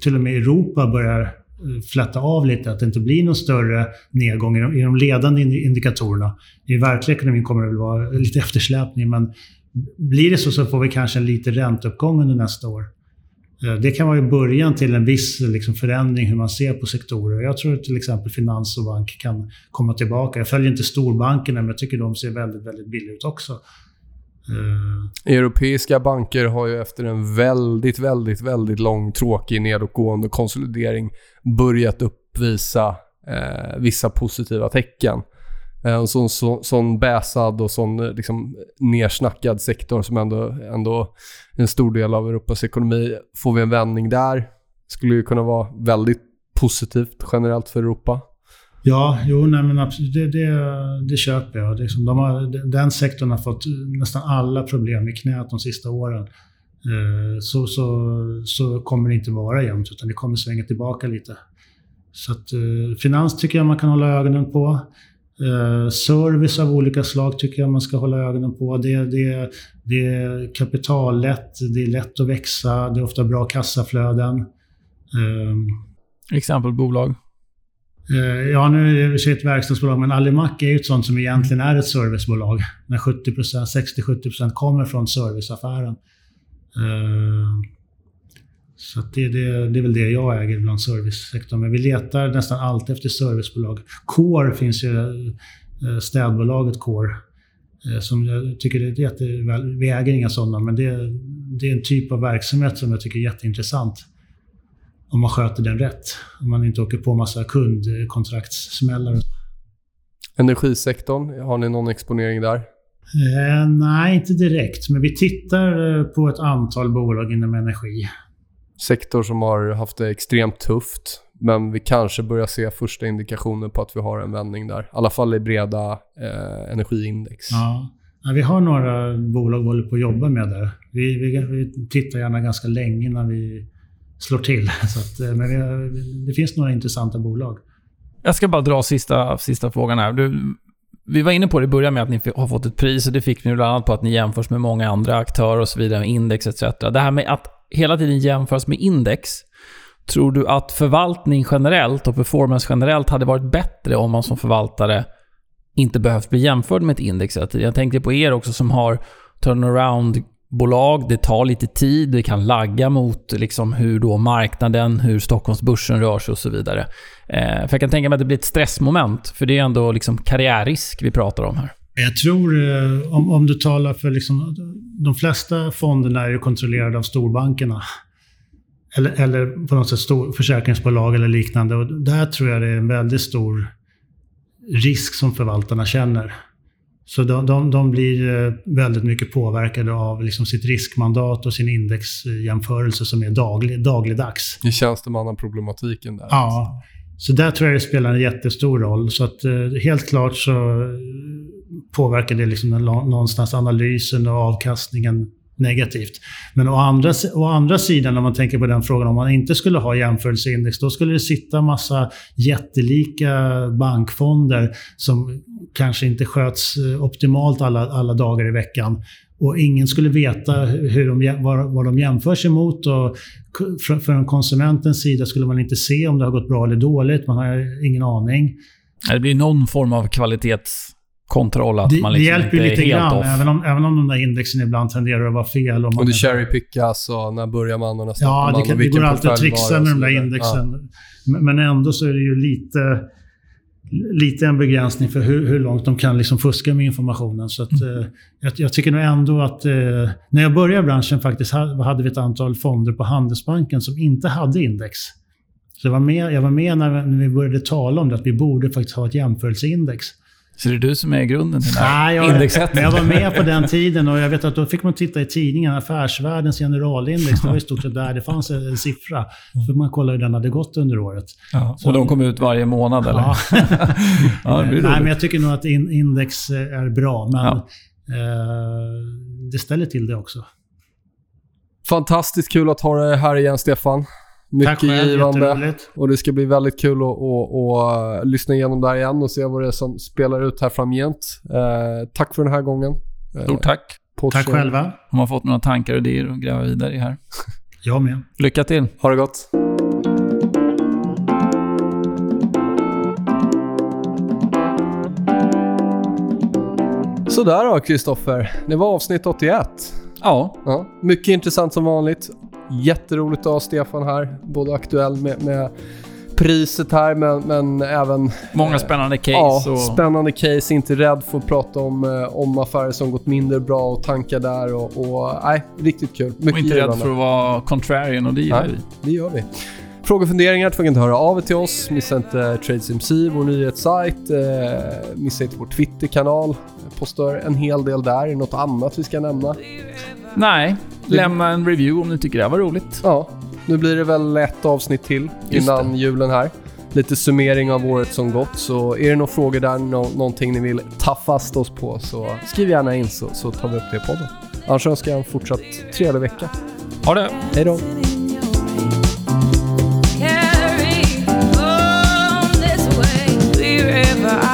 S3: till och med Europa börjar flätta av lite, att det inte blir någon större nedgång i de, i de ledande indikatorerna. I verkliga ekonomin kommer det väl vara lite eftersläpning, men blir det så så får vi kanske en liten ränteuppgång under nästa år. Eh, det kan vara början till en viss liksom, förändring hur man ser på sektorer. Jag tror till exempel finans och bank kan komma tillbaka. Jag följer inte storbankerna, men jag tycker de ser väldigt, väldigt billiga ut också.
S1: Eh, europeiska banker har ju efter en väldigt, väldigt, väldigt lång tråkig nedåtgående konsolidering börjat uppvisa eh, vissa positiva tecken. Eh, en sån, så, sån bäsad och sån eh, liksom, nersnackad sektor som ändå, ändå är en stor del av Europas ekonomi. Får vi en vändning där skulle ju kunna vara väldigt positivt generellt för Europa.
S3: Ja, jo, nej, men absolut, det, det, det köper jag. Det, liksom, de har, den sektorn har fått nästan alla problem i knät de sista åren. Eh, så, så, så kommer det inte vara jämnt, utan det kommer svänga tillbaka lite. Så att, eh, finans tycker jag man kan hålla ögonen på. Eh, service av olika slag tycker jag man ska hålla ögonen på. Det, det, det är kapitallätt, det är lätt att växa, det är ofta bra kassaflöden.
S2: Eh, Exempel bolag?
S3: Eh, ja, nu är det ett verkstadsbolag, men Alimak är ju ett sånt som egentligen är ett servicebolag. När 60-70% kommer från serviceaffären. Eh, så det, det, det är väl det jag äger bland servicesektorn. Men vi letar nästan alltid efter servicebolag. Core finns ju, eh, städbolaget Core. Som jag tycker det är jätteväl, vi äger inga sådana, men det, det är en typ av verksamhet som jag tycker är jätteintressant om man sköter den rätt. Om man inte åker på massa kundkontraktssmällar.
S1: Energisektorn, har ni någon exponering där?
S3: Eh, nej, inte direkt. Men vi tittar eh, på ett antal bolag inom energi.
S1: Sektor som har haft det extremt tufft. Men vi kanske börjar se första indikationer på att vi har en vändning där. I alla fall i breda eh, energiindex.
S3: Ja. ja. vi har några bolag vi håller på att jobba med där. Vi, vi, vi tittar gärna ganska länge när vi slår till. Så att, eh, men det, det finns några intressanta bolag.
S2: Jag ska bara dra sista, sista frågan här. Du, vi var inne på det i början med att ni har fått ett pris och det fick ni bland annat på att ni jämförs med många andra aktörer och så vidare, med index etc. Det här med att hela tiden jämföras med index. Tror du att förvaltning generellt och performance generellt hade varit bättre om man som förvaltare inte behövt bli jämförd med ett index Jag tänker på er också som har turnaround bolag. Det tar lite tid, det kan lagga mot liksom hur då marknaden, hur Stockholmsbörsen rör sig och så vidare. Eh, för jag kan tänka mig att det blir ett stressmoment, för det är ändå liksom karriärrisk vi pratar om här.
S3: Jag tror, eh, om, om du talar för liksom, de flesta fonderna är ju kontrollerade av storbankerna. Eller, eller på något sätt stor, försäkringsbolag eller liknande. Och där tror jag det är en väldigt stor risk som förvaltarna känner. Så de, de, de, blir eh, väldigt mycket påverkade av liksom sitt riskmandat och sin indexjämförelse som är daglig, dagligdags.
S1: Är tjänstemannaproblematiken där.
S3: Ja. Så där tror jag det spelar en jättestor roll. Så att eh, helt klart så påverkar det liksom någonstans analysen och avkastningen negativt. Men å andra, å andra sidan, om man tänker på den frågan, om man inte skulle ha jämförelseindex, då skulle det sitta massa jättelika bankfonder som kanske inte sköts eh, optimalt alla, alla dagar i veckan. Och ingen skulle veta hur de, vad, vad de jämför sig mot. Och för, från konsumentens sida skulle man inte se om det har gått bra eller dåligt. Man har ingen aning.
S2: Det blir någon form av kvalitets kontroll. Att
S3: det,
S2: man liksom
S3: det hjälper ju lite grann, även om, även om de där indexen ibland tenderar att vara fel.
S1: Och, och det cherrypickas och när börjar man och när
S3: stoppar ja, man? Ja, det, det går alltid att trixa med de där indexen. Ja. Men ändå så är det ju lite, lite en begränsning för hur, hur långt de kan liksom fuska med informationen. Så att, mm. eh, jag, jag, tycker nog ändå att... Eh, när jag började i branschen faktiskt hade vi ett antal fonder på Handelsbanken som inte hade index. Så jag var med, jag var med när, när vi började tala om det, att vi borde faktiskt ha ett jämförelseindex.
S2: Så det är du som är grunden till
S3: den här Nej, indexsättningen? Jag var med på den tiden och jag vet att då fick man titta i tidningen, Affärsvärldens generalindex. Det var i stort sett där det fanns en siffra. För man kollade hur den hade gått under året.
S2: Ja, och de kom ut varje månad eller? Ja.
S3: ja Nej, men jag tycker nog att index är bra, men ja. eh, det ställer till det också.
S1: Fantastiskt kul att ha dig här igen, Stefan. Mycket
S3: Tack själv,
S1: givande. Och det ska bli väldigt kul att, att, att lyssna igenom det här igen och se vad det är som spelar ut här framgent. Eh, tack för den här gången. Eh,
S2: Stort tack.
S1: på
S3: Tack själva.
S2: Om man fått några tankar och idéer att gräva vidare i här.
S3: Jag med.
S2: Lycka till!
S1: Ha det gott. Sådär då, Kristoffer. Det var avsnitt 81.
S2: Ja,
S1: Ja, mycket intressant som vanligt. Jätteroligt att ha Stefan här. Både aktuell med, med priset här, men, men även
S2: många spännande case.
S1: ja,
S2: och
S1: spännande case. Inte rädd för att prata om, eh, om affärer som gått mindre bra och tankar där. Och, och nej, riktigt kul. Mycket
S2: och inte rädd
S1: givande.
S2: för att vara contrarian och det
S1: Nej.
S2: vi.
S1: Det gör vi. Frågor och funderingar, tvungen att höra av er till oss. Missa inte TradeSMC, vår nyhetssajt. Eh, missa inte vår Twitterkanal. Postar en hel del där. Är det något annat vi ska nämna?
S2: Nej, lämna en review om ni tycker det här var roligt.
S1: Ja, nu blir det väl ett avsnitt till innan julen här. Lite summering av året som gått. Så är det några frågor där, nå- någonting ni vill ta fast oss på så skriv gärna in så, så tar vi upp det i podden. Annars önskar jag en fortsatt trevlig vecka.
S2: Ha det!
S1: Hej då!
S4: Carry on this way wherever I'm